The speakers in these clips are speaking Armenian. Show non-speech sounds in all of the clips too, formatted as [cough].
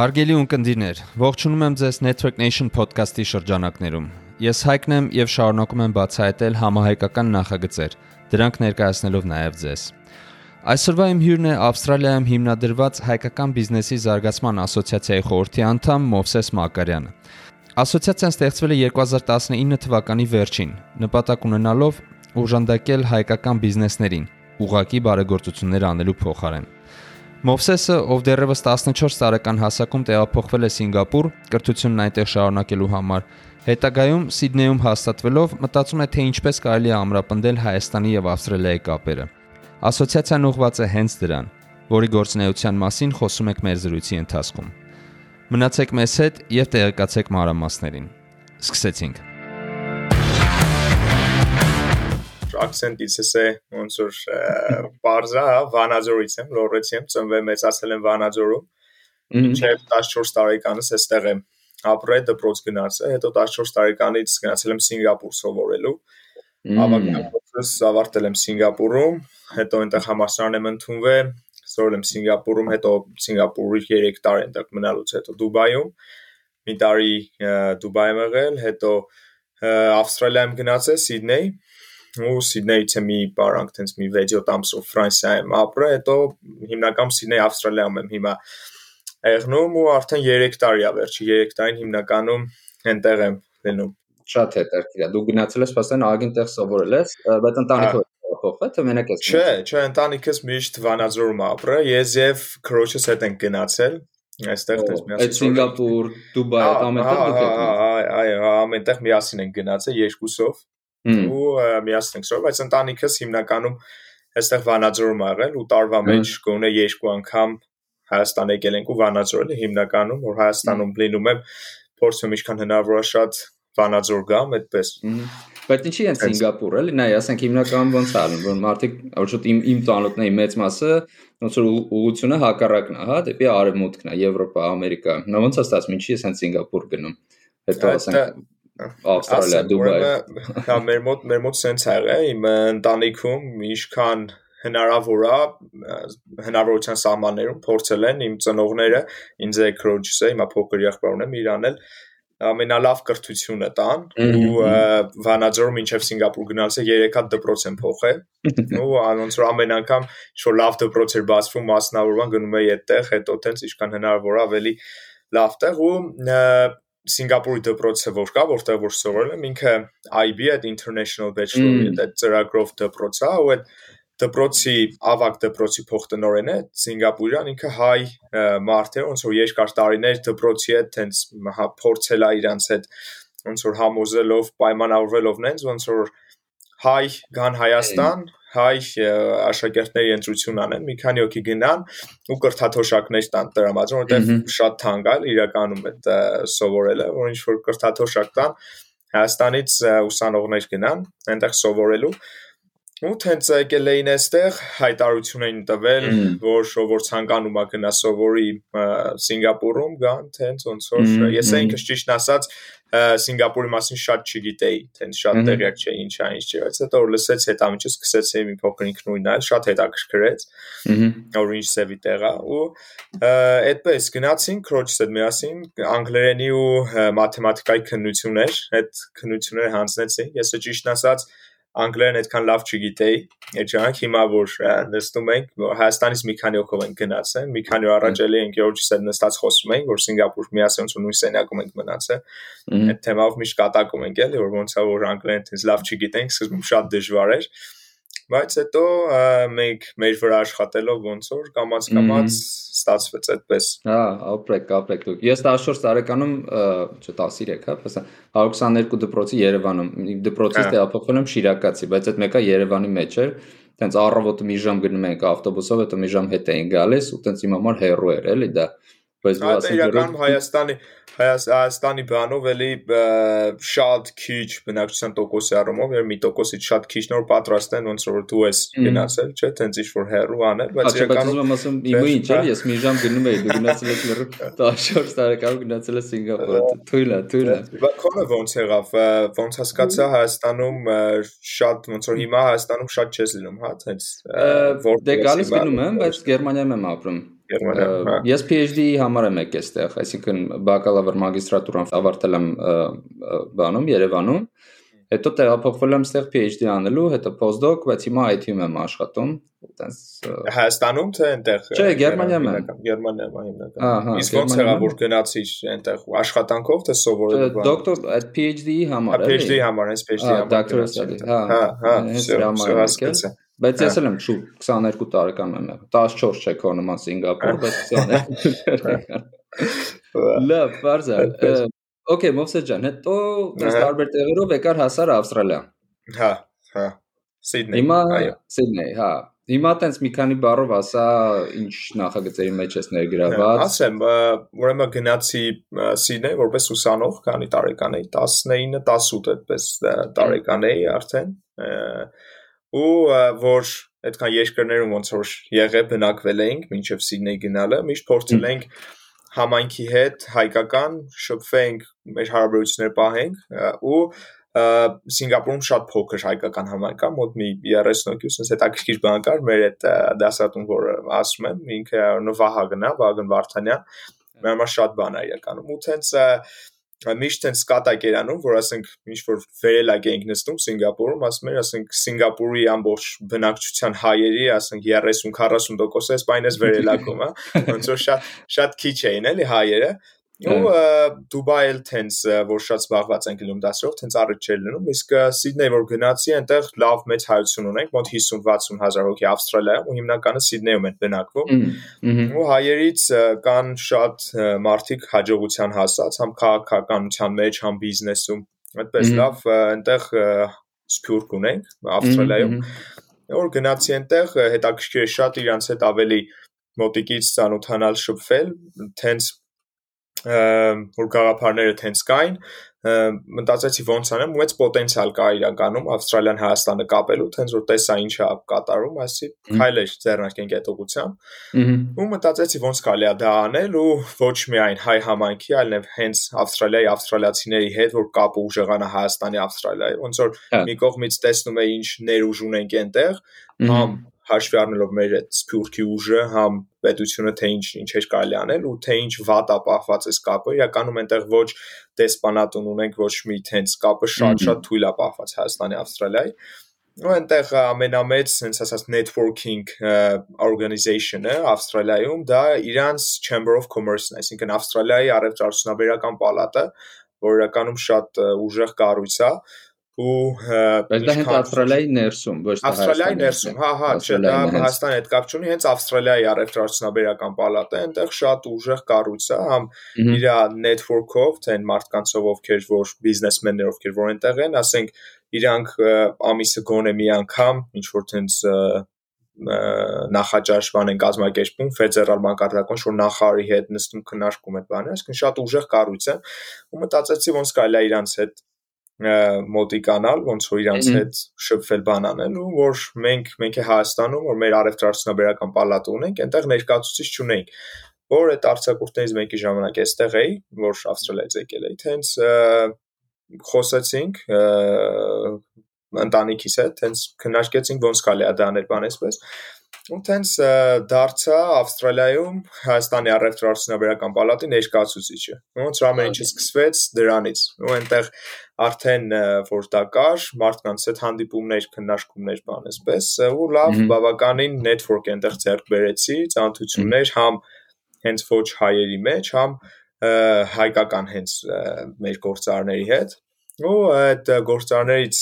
Հարգելի ունկնդիրներ, ողջունում եմ ձեզ Network Nation podcast-ի շրջանակներում։ Ես Հայկն եմ եւ շարունակում եմ բացահայտել համահայկական նախագծեր, դրանք ներկայացնելով նաեւ ձեզ։ Այսօրվա իմ հյուրն է Ավստրալիայում հիմնադրված Հայկական բիզնեսի զարգացման ասոցիացիայի խորհրդի անդամ Մովսես Մակարյանը։ Ասոցիացիան ստեղծվել է 2019 թվականի վերջին, նպատակ ունենալով ուժանդակել հայկական բիզնեսներին ուղակի բարեգործություններ անելու փոխարեն։ Մովսեսը, ով դեռևս 14 տարեկան հասակում տեղափոխվել է Սինգապուր կրթությունն այնտեղ շարունակելու համար, հետագայում Սիդնեյում հաստատվելով մտածում է թե ինչպես կարելի է ամրապնդել Հայաստանի եւ Ավստրալիայի կապերը։ Ասոցիացիան ուղղված է հենց դրան, որի գործունեության մասին խոսում ենք մեր զրույցի ընթացքում։ Մնացեք մեզ հետ եւ տեղեկացեք մանրամասներին։ Սկսեցինք։ ակցենտից է ոնց որ բարձա, Վանաձորից եմ, Լոռեցի եմ, ծնվել մեծացել եմ Վանաձորում։ Մինչև 14 տարեկանս էստեղ եմ ապրել, դպրոց գնացել, հետո 14 տարեկանից գնացել եմ Սինգապուր սովորելու։ Ավագ կուրսս ավարտել եմ Սինգապուրում, հետո այնտեղ համալսարան եմ ընդունվել, սովորել եմ Սինգապուրում, հետո Սինգապուրի 3 տարի այնտեղ մնալուց հետո Դուբայում մի տարի Դուբայում եղել, հետո Ավստրալիայում գնացել Սիդնեյ, ու Սիդնեյից է մի պարանք տենց մի 6-7 ամսով Ֆրանսիայում ապրել, հետո հիմնական Սիդնեյ Ավստրալիայում եմ հիմա եղնում ու արդեն 3 տարի է վերջի 3 տարին հիմնականում այնտեղ եմ լինում շատ հետաքրքիր է դու գնացել ես փաստորեն ագին տեղ սովորել ես բայց ընտանիքով փոխվել թե մենակ ես չէ չէ ընտանիքս միշտ Վանաձորում ապրել ես եւ քրոջս հետ ենք գնացել այստեղ դες միասին այդ Սինգապուր, Դուբայ, ամենտեղ դուք եք։ Այո, ամենտեղ միասին ենք գնացել երկուսով ու միասին ենք սովորել, բայց ընտանիքս հիմնականում այստեղ Վանաձորում ա եղել ու տարվա մեջ գոնե երկու անգամ Հայաստան եկել ենք ու Վանաձորել հիմնականում, որ Հայաստանում լինում եմ, փորձում ինչքան հնարավոր է շատ Վանաձոր գամ, այդպես։ Բայց ինչի են Սինգապուր, էլի, նայ, ասենք հիմնականում ոնց ալն, որ մարդիկ ոչ իմ իմ տանոթների մեծ մասը ոնց որ ուղությունը հակառակն է, հա, դեպի արևմուտքն է, Եվրոպա, Ամերիկա։ Նա ոնց ասած, ինչի է Սինգապուր գնում։ Հետո ասենք Ավստրալիա, Դուբայ։ Հա, մեր մոտ մեր մոտ սենց ա եղել, իմ ընտանիքում ինչքան հնարավոր է հնարավորության սահմաններում փորձել են իմ ծնողները ինձ է քրոջսը հիմա փոքր եղբայր ունեմ իրանել ամենալավ կրթությունը տան ու Վանաձորում մինչև Սինգապուր գնալս է 3 հատ դպրոց եմ փոխել [laughs] ու ոնց որ ամեն անգամ շո լավ դպրոց էր բացվում մասնավորման գնում էի այդտեղ հետո տենց ինչքան հնարավոր ավելի լավ տեղ ու Սինգապուրի դպրոցը որ կա, որտեղ որ սովորել եմ, ինքը IB այդ International Bachelor-ի այդ ծրագրով դպրոց է, ու այդ դպրոցի ավակ դպրոցի փոխտնօրենը Սինգապուրյան ինքը հայ մարդ է, ոնց որ երկար տարիներ դպրոցի հետ տենց հա փորձել է իրանց հետ ոնց որ համոզելով, պայմանավորվելով նենց ոնց որ հայ գան Հայաստան, հայ աշակերտների ընտրություն անեն, մի քանի հոգի գնան ու կրթաթոշակներ տան տրամադրեն, որովհետև շատ թանկ է իրականում այդ սովորելը, որ ինչ որ կրթաթոշակ տան Հայաստանից ուսանողներ գնան այնտեղ սովորելու ու հենց եկել էին այստեղ հայտարարություն էին տվել, որ որ ցանկանում է գնա սովորի Սինգապուրում գան, հենց ոնց որ ես ինքս ճիշտ ասած Սինգապուրի մասին շատ չգիտեի, տենց շատ տեղյակ չէի ինչ է ինչ չէ, բայց հետո որ լսեց հետամիջը սկսեցի մի փոքր ինքնուրույն նայել, շատ հետաքրքրեց։ Որ ինչ սևի տեղ է ու այդպես գնացին քրոջս հետ միասին անգլերենի ու մաթեմատիկայի քննություններ, այդ քննությունները հանձնեցին։ Ես ճիշտ ասած անգլերեն այդքան լավ չգիտեի այդ ժամանակ հիմա որ նստում ենք Հայաստանից մի քանի օքով ենք գնացել մի քանի օր առաջ էլի Գեորգիս հետ նստած խոսում ենք որ Սինգապուր ոնց նույն սենյակում ենք մնացել այդ թեմայով միշտ կատակում ենք էլի որ ոնց է որ անգլերեն դες լավ չգիտենք սկզբում շատ դժվար էր բայց հետո մենք մեր վրա աշխատելով ոնց որ կամած կամած ստացվեց այդպես հա ապրեք ապրեք դուք ես 14 տարեկանում չէ 13 հա պես 122 դպրոցի Երևանում դպրոցից հա։ տեղափոխվել եմ Շիրակացի բայց այդ մեկը Երևանի մեջ էր տենց առավոտը մի ժամ գնում ենք ավտոբուսով հետո մի ժամ հետ էին գալիս ու տենց իմ համար հերո էր էլի դա բայց դու ասես իրականում Հայաստանի Հայաստանի բանով էլի շատ քիչ բնակչության տոկոսի առումով, երբ մի տոկոսից շատ քիչ նոր պատրաստեն, ոնց որ դու ես գնացել, չէ՞, տենց ինչ որ հերու անել, բայց իրականում եմ ասում, իմը ինչ է, ես մի ժամ գնում էի, դու գնացել ես լրիվ 14 տարեկան գնացել ես Սինգապուր, թույլ է, թույլ է։ Բայց քոնը ոնց եղավ, ոնց հասկացա Հայաստանում շատ ոնց որ հիմա Հայաստանում շատ չես լինում, հա, տենց որ դե գալիս գնում եմ, բայց Գերմանիայում եմ ապրում Ես PhD-ի համար եմ եկել այստեղ, այսինքն բակալավր մագիստրատուրան ավարտել եմ բանում Երևանում Հետո տեղափոխվել եմ ստեղ PhD անելու, հետո postdoc, բայց հիմա IT-ում եմ աշխատում, այտենց Հայաստանում թե այնտեղ Չէ, Գերմանիայում եմ։ Գերմանիայում հիմնական։ Իսկ ոնց եղա որ գնացիր այնտեղ աշխատանքով թե սովորելու բան։ Դոկտոր այդ PhD-ի համար է։ PhD-ի համար, հենց PhD-ի համար։ Doctoral study, հա։ Հա, հա, հասկացա։ Բայց ես էլ եմ շուտ 22 տարեկան եմ եղել։ 14 չէ քո նման Սինգապուր, բայց 22 տարեկան։ Լավ, բարձա։ Okay, Մովսես ջան, հետո դες տարբեր տեղերով եկար հասար Ավստրալիա։ Հա, հա։ Սիդնեյ։ Հիմա Սիդնեյ, հա։ Հիմա տենց մի քանի բառով ասա ինչ նախագծերի մեջ ես ներգրաված։ Ասեմ, ուրեմն գնացի Սիդնեյ որպես ուսանող, քանի տարեկան էի, 19, 18 այդպես տարեկան էի արդեն։ Ու որ այդքան երկրներում ոնց որ եղե բնակվել էինք մինչև Սիդնեյ գնալը, միշտ փորձել էինք համայնքի հետ հայկական շփվենք, մեր հարաբերությունները պահենք ու Սինգապուրում շատ փոքր հայկական համայնք կա, մոտ մի 30 հոգի, ուսումս հետաքրքիր բան կար, մեր այդ դասատուն, որ ասում եմ, ինքը Նվահագն է, Վագն Վարդանյան, մեր համար շատ բան է իրականում։ Ու թենց միշտ են սկատակ երանում, որ ասենք ինչ որ վերելակ էինք նստում Սինգապուրում, ասում են, ասենք Սինգապուրի ամբողջ բնակչության հայերի, ասենք 30-40%-ը այս բանից վերելակում, հա։ [laughs] Ոնց որ շատ շատ քիչ էին էլի հայերը, ու Դուբայ էլ տենց որ շատ զբաղված են գնում դասերով, տենց առաջ չէր լինում, իսկ Սիդնեյ որ գնացի, այնտեղ լավ մեծ հայություն ունենք, մոտ 50-60 հազար հոգի Ավստրալիայում ու հիմնականը Սիդնեյում են բնակվում։ Ու հայերից կան շատ մարդիկ հաջողության հասած, համ քաղաքականության մեջ, համ բիզնեսում։ Այդպես լավ, այնտեղ սփյուռք ունենք Ավստրալիայում։ Որ գնացի այնտեղ, հետաքրքիր է շատ իրանց հետ ավելի մոտիկից ծանոթանալ, շփվել, տենց որ գաղափարները թենց կային մտածեցի ոնց անեմ մեծ պոտենցիալ կա իրականում Ավստրալիան Հայաստանը կապելու թենց որ տեսա ինչա կատարում ասի քայլեր ձեռնարկենք այդ ուղությամբ ու մտածեցի ոնց կարելի է դա անել ու ոչ միայն հայ համայնքի այլև հենց Ավստրալիայի ավստրալիացիների հետ որ կապը ուժեղանա Հայաստանի Ավստրալիայի ոնց որ մի կողմից տեսնում է ինչ ներուժ ունենք այնտեղ համ հաշվի առնելով մեր այդ սփյուռքի ուժը, համ պետությունը թե ինչ ինչ էր կարելի անել ու թե ինչ վատ ապահված է կապը, իրականում այնտեղ ոչ դեսպանատուն ունենք, ոչ մի տենց կապը շատ-շատ թույլ է պահված Հայաստանի, Ավստրալիայի ու այնտեղ ամենամեծ sense ասած networking organization-ը Ավստրալիայում դա իրանց Chamber of Commerce-ն, այսինքն Ավստրալիայի առևտրարդյունաբերական պալատը, որ իրականում շատ ուժեղ կառույց է, ու բայց դա հենց Ավստրալիայի ներսում, ոչ թե Ավստրալիայի ներսում, հա, հա, չէ, դա Հայաստանի հետ կապ չունի, հենց Ավստրալիայի առևտրարդյունաբերական պալատը, այնտեղ շատ ուժեղ կառույց է, համ իր network-ով, թե այն մարդկանցով, ովքեր որ բիզնեսմեններ, ովքեր որ այնտեղ են, ասենք իրանք ամիսը գոնե մի անգամ ինչ որ տենց նախաճաշվան են կազմակերպում ֆեդերալ մակարդակում որ նախարարի հետ նստում քննարկում այդ բանը, այսինքն շատ ուժեղ կառույց է ու մտածեցի ոնց կարելի է իրանց հետ մոտիկանալ, ոնց որ իրանց հետ շփվել բան անել ու որ մենք մենք է Հայաստանում որ մեր արևտրարդյունաբերական պալատը ունենք, այնտեղ ներկայացուցիչ չունենք որ այդ արցակուրտներից մեկի ժամանակ էստեղ էի, որ Ավստրալիայից եկել էի, թենց խոսեցինք ընտանիքիս հետ, հենց քննարկեցինք ոնց կարելի է դա անել բան այսպես ու տենց դարձա Ավստրալիայում Հայաստանի առևտրարդյունաբերական պալատի ներկայացուցիչը։ Ոնց ամեն ինչը սկսվեց դրանից։ Ու այնտեղ արդեն որ դա կար, մարդկանց հետ հանդիպումներ, քննարկումներ, բան այսպես, ու լավ բավականին network այնտեղ ձեռք բերեցի, ծանոթություններ համ հենց ոչ հայերի մեջ, համ հայկական հենց մեր գործարների հետ ու այդ գործարներից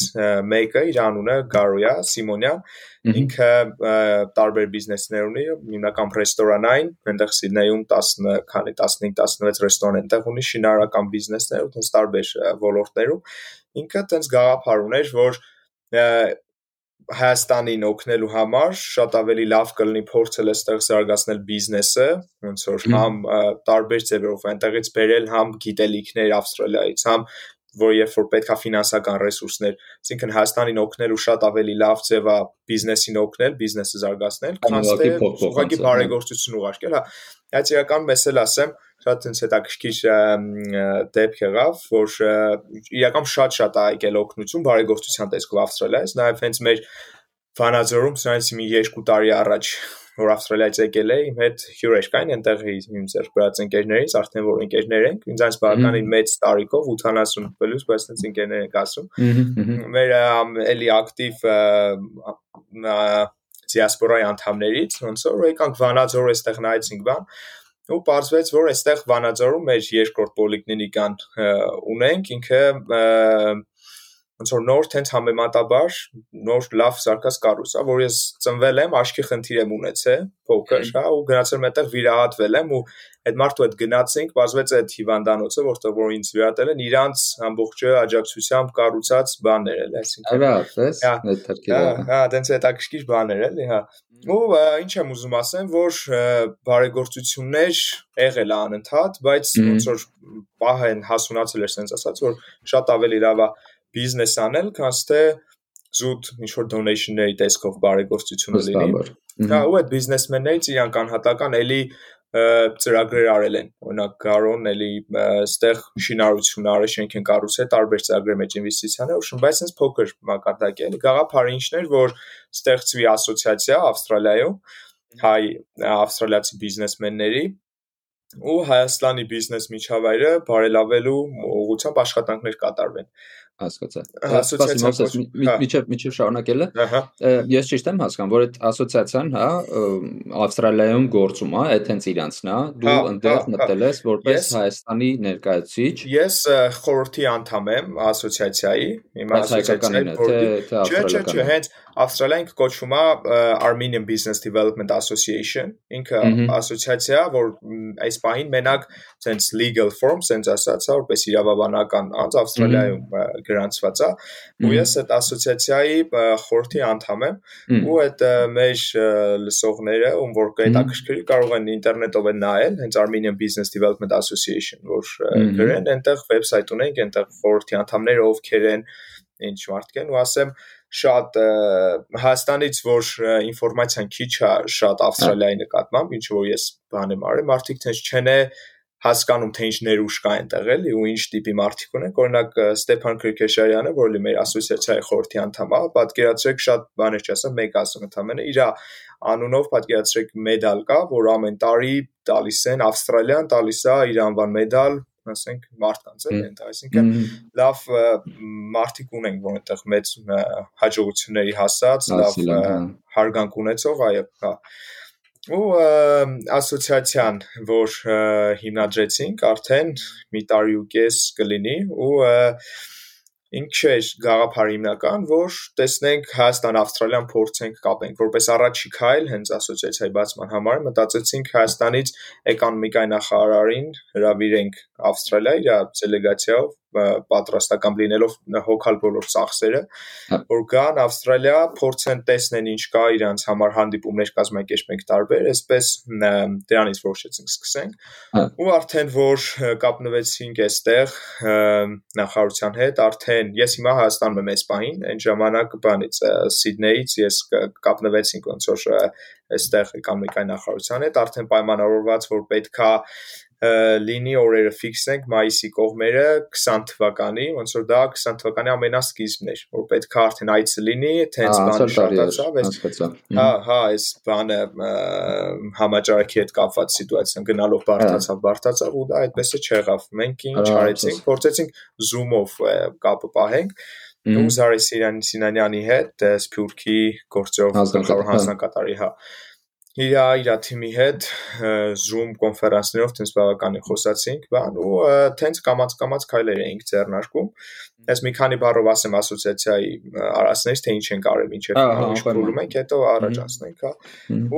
մեկը իր անունը Գարոյա Սիմոնյան ինքը տարբեր բիզնեսներ ունի հիմնական ռեստորանային այնտեղ Սիդնեյում 10 քանի 15-16 ռեստորան այնտեղ ունի շինարարական բիզնեսներ ու տես տարբեր ոլորտներում ինքը տենց գաղափար ուներ որ Հայաստանին օգնելու համար շատ ավելի լավ կլինի փորձել այստեղ զարգացնել բիզնեսը, ոնց որ համ տարբեր ձևերով այնտեղից բերել համ գիտելիքներ Ավստրալիայից, համ որ երբ որ պետքա ֆինանսական ռեսուրսներ, այսինքն Հայաստանին օգնելու շատ ավելի լավ ձև է բիզնեսին օգնել, բիզնեսը զարգացնել, քան թե ուղղակի բարեգործություն ուղարկել, հա։ Այդ իրական մեզ էլ ասեմ, շատ ինձ հետաքրքիր դեպք եղավ, որ իրական շատ-շատ է եկել օգնություն բարեգործության տեսքով Ավստրալիայից, նաև հենց մեր Վանաձորում սրանից մի 2 տարի առաջ որ Ավստրալիայից եկել է, իմ հետ հյուրեր կային, այնտեղ իմ ձեռք բերած ընկերներից, արդեն որ ընկերներ ենք, ինձ այս բավականին մեծ տարիքով 80 պլյուս, բայց այնց ընկերներ ենք ասում։ Մեր էլի ակտիվ դիասպորայի անդամներից, ոնց որ եկանք Վանաձոր այստեղ նայեցինք բան, ու պարզվեց, որ այստեղ Վանաձորում մեր երկրորդ պոլիկլինիկան ունենք, ինքը ոնց որ նոր տենց համեմատաբար նոր լավ զարգաց կառույց է, որ ես ծնվել եմ, աչքի խնդիր եմ ունեցել, փոքր, հա, ու գնացել եմ այդտեղ վիրահատվել եմ ու այդ մարդու հետ գնացինք, բացվեց այդ հիվանդանոցը, որտեղ որ ինձ վիրահատել են, իրանց ամբողջը աջակցությամբ կառուցած բաներ էլ, այսինքն։ Այո, պես, այդ թրքերը։ Հա, հա, տենց հետաքրքիր բաներ էլի, հա։ Ու ինչ եմ ուզում ասեմ, որ բարեգործություններ եղել է անընդհատ, բայց ոնց որ պահեն հասունացել էր, sense ասած, որ շատ ավելի լավ է բիզնես անել, քան թե զուտ ինչ որ donation-ների տեսքով բարեգործությունը լինի։ Հա, ու այդ բիզնեսմեններից իրանք անհատական էլի ծրագրեր արել են։ Օրինակ Գարոն էլի այստեղ շինարարություն արել, շենք են կառուցել տարբեր ծրագրեր մեջ ինվեստիցիաներ, ուշ բայց sense փոքր մակարդակի էլի գաղափարը ինչն էր, որ ստեղծվի ասոցիացիա Ավստրալիայում հայ ավստրալիացի բիզնեսմենների ու Հայաստանի բիզնես միջավայրը բարելավելու ուղղությամբ աշխատանքներ կատարվեն հասկացա։ Մովսես, միջև միջև շարունակելը։ Ես ճիշտ եմ հասկանում, որ այդ ասոցիացիան, հա, Ավստրալիայում գործում է, այդ հենց իրանցն է։ Դու այնտեղ մտել ես որպես Հայաստանի ներկայացուցիչ։ Ես խորհրդի անդամ եմ ասոցիացիայի, իմ ասոցիացիայի, ավստրալիական։ Չէ, չէ, հենց Ավստրալիան կոչվում է Armenian Business Development Association, ինքը ասոցիացիա, որ այս պահին մենակ sense legal form, sense ասած, որպես իրավաբանական անձ Ավստրալիայում գրանցված է ու ես այդ ասոցիացիայի խորհրդի անդամ եմ ու այդ մեր լսողները ում որ կհետաքրքրի կարող են ինտերնետով են նայել հենց Armenian Business Development Association որ գրեն այնտեղ վեբսայթ ունենք այնտեղ խորհրդի անդամները ովքեր են ինչ մարդիկ են ու ասեմ շատ Հայաստանից որ ինֆորմացիան քիչ է շատ Ավստրալիայի նկատմամբ ինչ որ ես բան եմ արել մարդիկ ցենց չեն է հասկանում թե ինչ ներուժ կա այնտեղ էլի ու ինչ տիպի մարդիկ ունենք օրինակ Ստեփան Քրկեշարյանը որ լի մեր ասոցիացիայի խորհրդի անդամ է պատկերացրեք շատ բաներ չասեմ մեկ ասում ընդամենը իր անունով պատկերացրեք մեդալ կա որ ամեն տարի տալիս են Ավստրալիան տալիս է իր անվան մեդալ ասենք մարդկանց էլ են դա այսինքն լավ մարդիկ ունենք որ այնտեղ մեծ հաջողությունների հասած լավ հարգանք ունեցող այո հա ու ասոցիացիան, որ հիմնադրեցինք, արդեն մի տարի ու կես կլինի ու ինքը չէ գաղափարը հիմնական, որ տեսնենք Հայաստան-Ավստրալիան փորձենք կապենք, որպես առաջի քայլ հենց ասոցիացիայի բացման համար մտածեցինք Հայաստանից էկոնոմիկայի նախարարին հրավիրենք Ավստրալիա իր դելեգացիայով պատրաստական լինելով հոգալ բոլոր ծախսերը, հա։ որ գան Ավստրալիա, փորձեն տեսնեն ինչ կա իրանց համար հանդիպումներ կազմակերպենք տարբեր, այսպես դրանից որոշեցինք սկսենք։ հա։ Ու արդեն որ կապնվեցինք այստեղ նախարարության հետ, արդեն ես հիմա Հայաստանում եմ այս պահին, այն ժամանակ բանից Սիդնեից ես կապնվեցինք ոնց որ այստեղ էկոնոմիկայի նախարարության հետ, արդեն պայմանավորված որ պետքա լինի օրերը ֆիքսենք մայիսի կողմերը 20 թվականի, ոնց որ դա 20 թվականի ամենասկիզբն էր, որ պետք է արդեն այցը լինի, թե հենց բանը շատացավ, այս հա, հա, այս բանը համաճարակի հետ կապված սիտուացիան գնալով բարթացավ, բարթացավ ու դա այդպես է չեղավ։ Մենք ինչ արեցինք, փորձեցինք Zoom-ով կապը պահենք ու Զարե Սինանյանի հետ Սփյուռքի գործով հանձնակատարի, հա իր իր թիմի հետ Zoom կոնֆերանսներով տենց բավականին խոսացինք, բան ու տենց կամած կամած քայլեր էինք ձեռնարկում։ Այս մի քանի բառով ասեմ ասոցիացիայի արածներից թե ինչ են կարել ինչ փուլում ենք, հետո առաջ անցնենք, հա։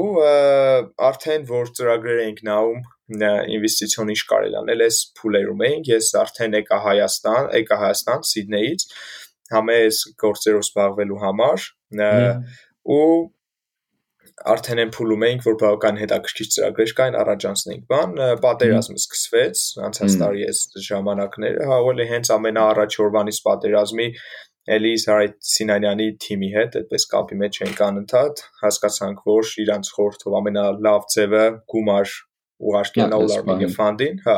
Ու արդեն որ ծրագրեր էինք նայում ինվեստիցիոն ինչ կարելի անել, այս փուլերում էինք, ես արդեն եկա Հայաստան, եկա Հայաստան Սիդնեից համես գործերով զբաղվելու համար ու արդեն են փուլում էինք, որ բավական հետաքրքիր ծրագրեր կային, առաջանցնենք բան, պատերազմը սկսվեց, անցած տարի այս ժամանակները, հա, ողելի հենց ամենաառաջ օրվանից պատերազմի էլի Սինանյանի թիմի հետ այդպես կապի մեջ ենք անընդհատ, հասկացանք, որ իրանց խորհրդով ամենալավ ձևը գումար ուղարկելն է All Armenia Fund-ին, հա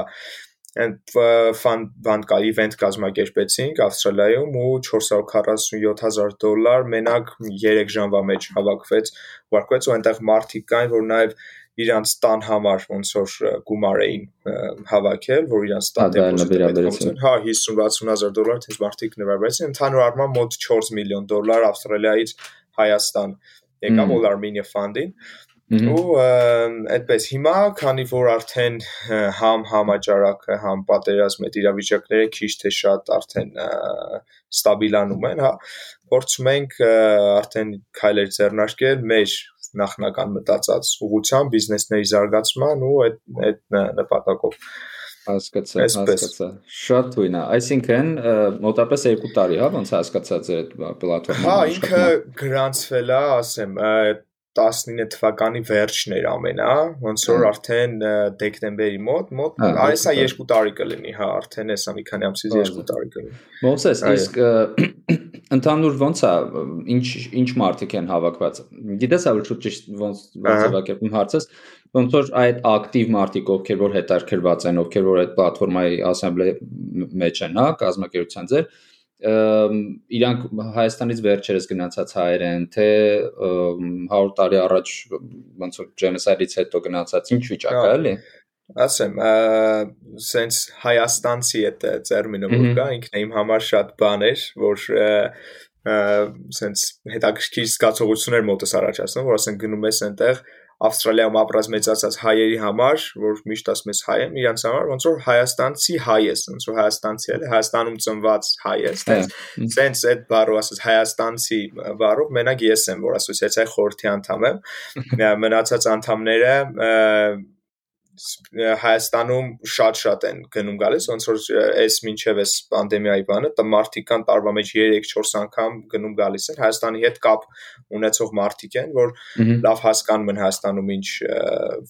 and բան կա event կազմակերպեցինք Ավստրալիայում ու 447000 դոլար մենակ 3 ժամվա մեջ հավաքվեց ուղարկվեց ու այնտեղ մարդիկ կային որ նաև իրանց տան համար ոնց որ գումար էին հավաքել, որ իրանց տան դեպոզիտը հա 50-60000 դոլար թեզ մարդիկ նվիրվեցին, ընդհանուր առմամբ մոտ 4 միլիոն դոլար Ավստրալիայից Հայաստան եկավ All Armenia Fund-ին ու այդպես հիմա քանի որ արդեն համ համաճարակը համ պատերազմը իրավիճակները քիչ թե շատ արդեն ստաբիլանում են հա փորձում ենք արդեն քայլեր ձեռնարկել մեր նախնական մտածած ուղղությամբ բիզնեսների զարգացման ու այդ այդ նպատակով հասկացա, հասկացա։ Շատ թույն է։ Այսինքն մոտապես 2 տարի, հա, ոնց հասկացա ձեր պլատֆորմը։ Հա, ինքը գրանցվել է, ասեմ, 19 թվականի վերջն էր ամենա, ոնց որ արդեն դեկտեմբերի մոտ, մոտ այսա 2 տարի կլինի, հա, արդեն էսա մի քանի ամսից 2 տարի կլինի։ Մոսես, իսկ ընդհանուր ոնց է, ինչ ինչ մարդիկ են հավաքված։ Գիտես, ավելի շուտ ճիշտ ոնց ոնց ձևակերպում հարցս, ոնց որ այդ ակտիվ մարդիկ, ովքեր որ հետարկրված են, ովքեր որ այդ պլատֆորմայի ասեմբլեի մեջ են, հա, կազմակերպության ձեր, իրանք Հայաստանից վերջերս գնացած հայեր են, թե 100 տարի առաջ ոնց որ genocide-ից հետո գնացած ինչ վիճակ է, էլի։ Ասեմ, սենց հայաստանցի այդ տերմինը որ կա, ինքն իմ համար շատ բան էր, որ սենց հետաքրքիր զգացողություններ մոտս առաջացնում, որ ասեն գնում ես այնտեղ Ավստրալիայում ապրած մեծացած հայերի համար, որ միշտ ասում ես հայ եմ, իրանց համար ոնց որ հայաստանցի հայ ես, ոնց որ հայաստանցի էլ Հայաստանում ծնված հայ ես, sense այդ բառը ասած հայաստանցի բառով մենակ ես եմ, որ ասոցիացիայի խորհրդի անդամ եմ, [laughs] մնացած անդամները Հայաստանում շատ-շատ են գնում գալիս, ոնց որ այս մինչև այս պանդեմիայի բանը, տմարտիկ կան տարվա մեջ 3-4 անգամ գնում գալիս են։ Հայաստանի հետ կապ ունեցող մարդիկ են, որ լավ հասկանում են Հայաստանում ինչ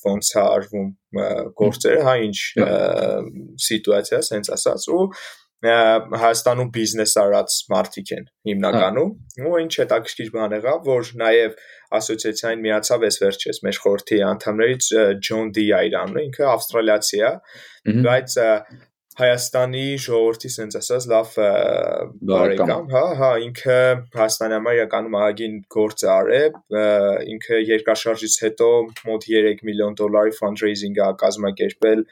ոնց է արվում գործերը, հա ինչ սիտուացիա, սենց ասած, ու Հայաստանում բիզնես արած մարդիկ են հիմնականում ու ինչ հետաքրքիր բան եղավ որ նաև ասոցիացիային միացավ այս վերջես մեր խորհրդի անդամներից Ջոն Դի Այրանը ինքը ավստրալիացի է բայց Հայաստանի ժողովրդի sense ասած լավ բարեկամ, հա, հա, ինքը Հայաստանի համար իրականում ահագին գործ է արել, ինքը երկաշարժից հետո մոտ 3 միլիոն դոլարի fundraising-ը կազմակերպել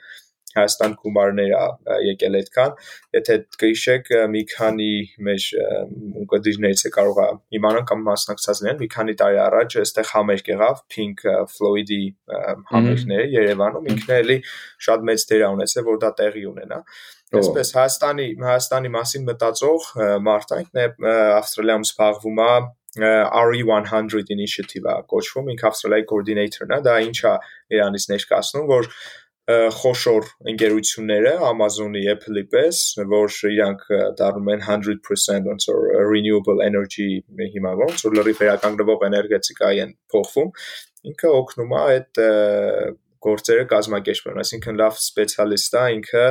Հայաստան գումարներ է եկել այդքան, եթե կհիշեք մի քանի մեր ունկնդիրներից է կարող իմանան կամ մասնակցած լինեն, մի քանի տարի առաջ այստեղ համերգ եղավ Pink Floyd-ի համերգները Երևանում, ինքն էլի շատ մեծ դեր ունեցել, որ դա տեղի ունենա։ Այսպես Հայաստանի Հայաստանի մասին մտածող մարդանքն է Ավստրալիայում զբաղվում է RE100 initiative-ը կոչվում, ինքը Ավստրալիայի coordinator-ն է, դա ինչա իրանից ներկայացնում, որ խոշոր ընկերությունները Amazon-ի, Apple-ի պես, որ իրանք դառնում են 100% ոնց որ renewable energy հիմա ոնց որ լրիվ վերականգնվող էներգետիկայի են փոխվում, ինքը օգնում է այդ գործերը կազմակերպել, այսինքն լավ սպեցիալիստ է ինքը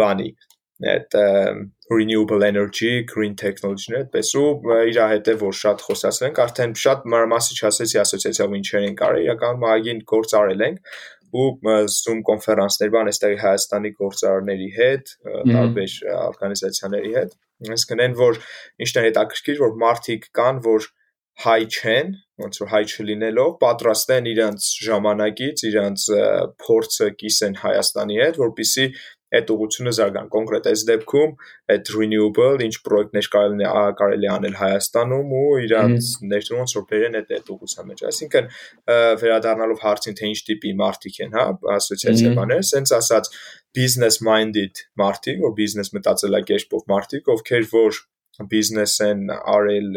բանի այդ renewable energy, green technology-ներ, այդպես ու իր հետ է որ շատ խոսացել ենք, արդեն շատ մանրամասի չասեցի ասոցիացիայով ինչեր են կարել, իրականում ագին գործ արել ենք ու Zoom կոնֆերանսներ բան այստեղի Հայաստանի գործարարների հետ, տարբեր օրգանիզացիաների հետ։ Այսինքն այն որ ինչն է հետաքրքիր, որ մարդիկ կան, որ հայ չեն, ոնց որ հայ չլինելով, պատրաստ են իրանց ժամանակից, իրանց փորձը կիսեն Հայաստանի հետ, որpիսի այդ ուղությունը զարգան։ Կոնկրետ այս դեպքում այդ renewable ինչ պրոյեկտներ կարելի կարելի անել Հայաստանում ու իրանց ներդրում ոնց որ բերեն այդ այդ ուղղության մեջ։ Այսինքն վերադառնալով հարցին թե ինչ տիպի մարդիկ են, հա, ասոցիացիա բաներ, սենց ասած business minded մարդիկ, որ business մտածելակերպով մարդիկ, ովքեր որ բիզնես են արել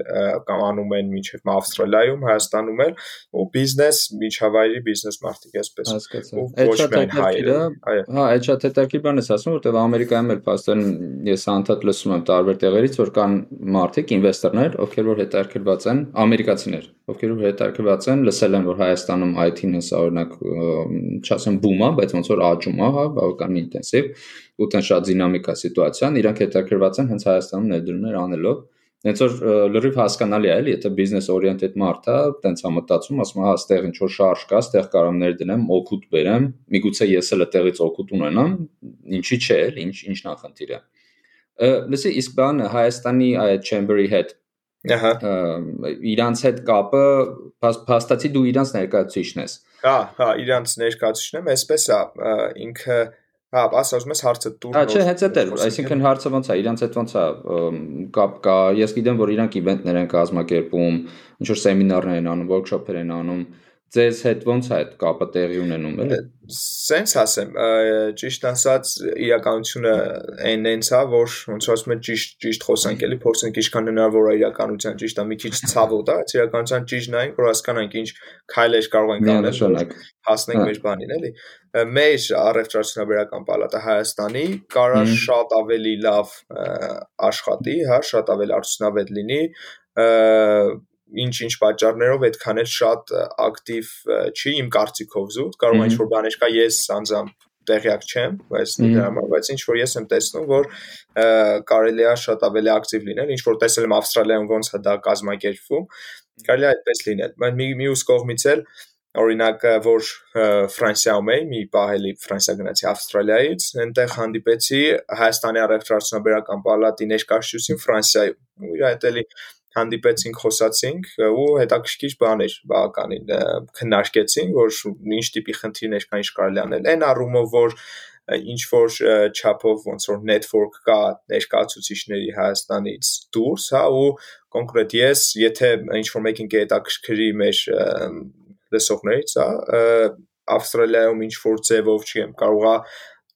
կամ անում են միջև Ավստրալիայում, Հայաստանում էլ ու բիզնես միջավայրի բիզնես մարդիկ էսպես ու ոչ միայն հայերը հա այդ շատ հետաքրքիր բան ես ասում որտեղ Ամերիկայում էլ փաստորեն ես անդադ լսում եմ տարբեր տեղերից որ կան մարդիկ ինվեստորներ ովքեր որ հետաքրքրված են ամերիկացիներ ովքեր որ հետաքրքրված են լսել են որ Հայաստանում IT-ն հեսա օրինակ չասեմ բում է բայց ոնց որ աճում է հա բավական ինտենսիվ ու տեն շատ դինամիկա սիտուացիան իրանք հետաքրքրված են հենց Հայաստանում ներդրումներ անելով Հենց որ լրիվ հասկանալի է, էլի, եթե business oriented մարդ է, տենց է մտածում, ասում է, հա, ստեղ ինչ որ շարժ կա, ստեղ կարամ ներդնեմ, օգուտ բերեմ, միգուցե ես էլ այդտեղից օգուտ ունենամ, ինչի՞ չէ, էլի, ինչ ինչն է խնդիրը։ Լսի, իսկ բանը Հայաստանի այդ chamber-ի հետ Ահա իրանց հետ կապը փաստացի դու իրանց ներկայացուցիչն ես։ Հա, հա, իրանց ներկայացուցիչն եմ, այսպես է, ինքը Հա, ասա, ուզում ես հարցը տուր։ Հա, չէ, հենց էր, այսինքն հարցը ոնց է, իրանց հետ ոնց է կապ կա։ Ես գիտեմ, որ իրանք իվենտներ են կազմակերպում, ինչ որ սեմինարներ են անում, workshop-եր են անում, ձեզ հետ ոնց է այդ կապը տեղի ունենում, էլի։ Սենց ասեմ, ճիշտ ասած, իրականությունը այն այնց է, որ ոնց ասում են ճիշտ ճիշտ խոսանք, էլի, փորձենք ինչքան հնարավոր է իրականության ճիշտ է, մի քիչ ցավոտ է, իրականության ճիշտ նայենք, որ հասկանանք ինչ քայլեր կարող ենք անել, հասնենք հա։ մեր բանին, էլի։ Մեր առևտրացնաբերական պալատը Հայաստանի կարա շատ ավելի լավ աշխատի, հա, շատ ավելի արդյունավետ լինի ինչ-ինչ պատճառներով այդքան էլ շատ ակտիվ չի իմ կարծիքով զուտ կարող է ինչ-որ բաներ կա ես անձամբ տեղյակ չեմ, բայց դրամա, բայց ինչ որ ես եմ տեսնում, որ կարելի է շատ ավելի ակտիվ լինել, ինչ որ տեսել եմ Ավստրալիայում ոնց է դա կազմակերպվում, կարելի է այդպես լինել։ Բայց մի մյուս կողմից էլ օրինակ որ Ֆրանսիայում էի, մի պահելի Ֆրանսիա գնացի Ավստրալիայից, այնտեղ հանդիպեցի Հայաստանի առևտրացնաբերական պալատի ներկայացուցիչին Ֆրանսիայում։ Ու իր հետ էլի հանդիպեցինք, խոսացինք ու հետաքրքիր բաներ բավականին քննարկեցինք, որ ինչ տիպի խնդիրներ կա, ինչ կարելի անել։ Այն առումով, որ ինչ որ չափով ոնց որ network կա ներկայացուցիչների Հայաստանից դուրս, հա, ու կոնկրետ ես, եթե ինչ որ մեկին կհետաքրքրի մեր լսողներից, հա, Ավստրալիայում ինչ որ ձևով չեմ կարողա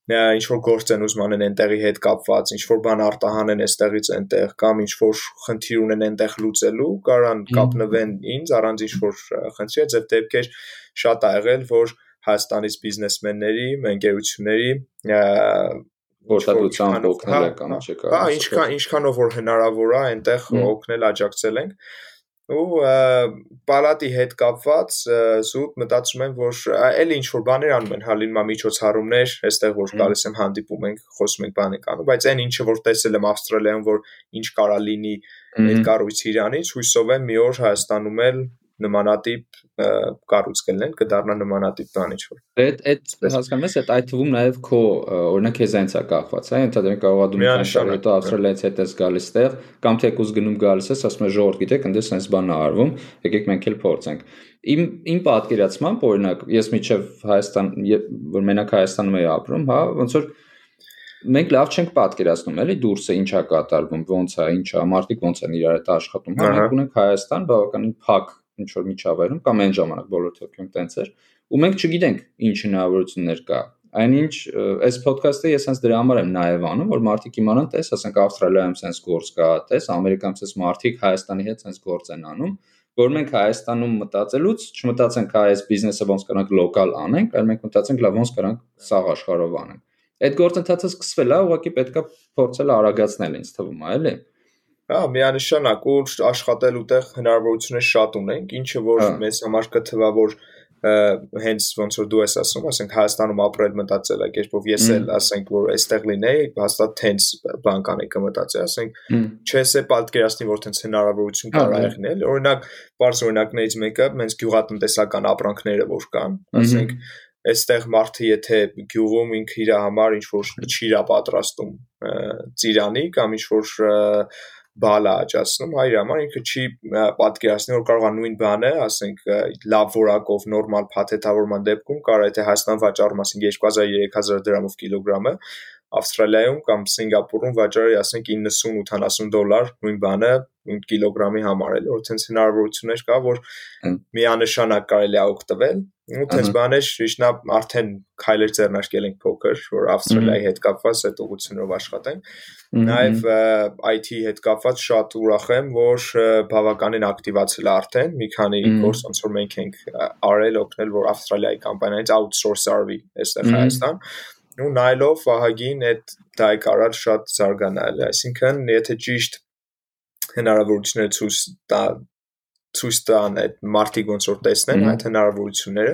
ինչ որ գործ են ուզում անեն այնտեղի հետ կապված, ինչ որ բան արտահանեն այստեղից այնտեղ կամ ինչ որ խնդիր ունեն այնտեղ լուծելու, կարան կապնվեն ինձ առանց ինչ որ խնդրի, այդ դեպքեր շատ ա եղել, որ Հայաստանից բիզնեսմենների, ընկերությունների որտատությամբ օգնել է կամ չկա։ Հա, ինչքան ինչքանով որ հնարավոր է այնտեղ օգնել, աջակցել ենք ու պալատի հետ կապված զուտ մտածում եմ որ այլ ինչ որ բաներ անում են հալինմա միջոցառումներ այստեղ որ գալիս եմ հանդիպում ենք խոսում ենք բան ենք անում բայց այն ինչը որ տեսել եմ ավստրալիայում որ ինչ կարա լինի այդ կառույցի իրանից հույսով եմ մի օր հայաստանում էլ նմանատիպ կառույց կլինեն, կդառնա նմանատիպ բան ինչ որ։ Այդ այդ հասկանում ես, այդ այդ թվում նաև քո օրինակ քեզ այնց է կախված, հա, ընդհանրապես կարող է դու մի քանի տարի հետո Ավստրալիայից հետ ես գալիս տեղ, կամ թեկուզ գնում գալիս ես, ասում ես ժողովուրդ գիտեք, ընդ էս բան է արվում, եկեք մենք էլ փորձենք։ Իմ իմ պատկերացմամբ օրինակ ես միջև Հայաստան, որ մենակ Հայաստանում էի ապրում, հա, ոնց որ մենք լավ չենք պատկերացնում, էլի դուրսը ինչա կատարվում, ոնց է, ինչա, մարդիկ ոնց են իրար հետ աշխատում։ Հա մենք ունենք Հայաստան բավականին փակ ինչ որ միջավայրում կամ այն ժամանակ բոլոր թոքյում տենց էր ու մենք չգիտենք ինչ հնարավորություններ կա այնինչ այս ոդքասթը ես հենց դրա համար եմ նաև անում որ մարդիկ իմանան տես ասենք ավստրալիայում sense գործ կա տես ամերիկայում sense մարդիկ հայաստանի հետ sense գործ են անում որ մենք Հայաստանում մտածելուց չմտածենք հա այս բիզնեսը ոնց կարանք լոկալ անենք, այլ մենք մտածենք լավ ոնց կարանք սաղ աշխարհով անենք։ Այդ գործընթացը սկսվել է, ուղղակի պետքա փորձել արագացնել ինձ թվում է, էլի։ Հա, միանշանակ ու աշխատելու տեղ հնարավորություններ շատ ունենք, ինչը որ հա։ մեզ համար կթվա որ հենց ոնց որ դու ես ասում, ասենք Հայաստանում ապրել մտածել եք, երբ ես էլ ասենք որ այստեղ լինեի, հաստատ հենց բան կանեի կմտածեի, ասենք չես է պատկերացնի որ հենց հնարավորություն հա, կարա եղնել։ Օրինակ, բարձ օրինակներից մեկը հենց գյուղատնտեսական ապրանքները որ կան, ասենք այստեղ մարդը եթե գյուղում ինքը իր համար ինչ որ ճիրա պատրաստում ծիրանի կամ ինչ որ բալա աճացնում, հայր համար ինքը չի պատկերացնի, որ կարող է նույն բանը, ասենք, լավ որակով նորմալ փաթեթավորման դեպքում կարող է թե Հայաստան վաճառում, ասենք 2000-3000 դրամով կիլոգրամը, Ավստրալիայում կամ Սինգապուրում վաճառի, ասենք 90-80 դոլար նույն բանը կիլոգրամի համար էլ, որ ցենց հնարավորություններ կա, որ միանշանակ կարելի է օգտվել ու տես բաներ շիշնա արդեն քայլեր ձեռնարկել ենք փոքր, որ Ավստրալիայի հետ կապված այդ ուղությունով աշխատենք։ Նաև IT հետ կապված շատ ուրախ եմ, որ բավականին ակտիվացել արդեն մի քանի գործ ոնց որ մենք ենք արել օգնել, որ Ավստրալիայի կամպանիայից outsource արվի այստեղ Հայաստան ու նայելով Վահագին այդ դա է կարար շատ զարգանալ, այսինքն եթե ճիշտ հնարավորություններ ցույց տա ցույց տան այդ մարտիկ ոնց որ տեսնեն այդ հնարավորությունները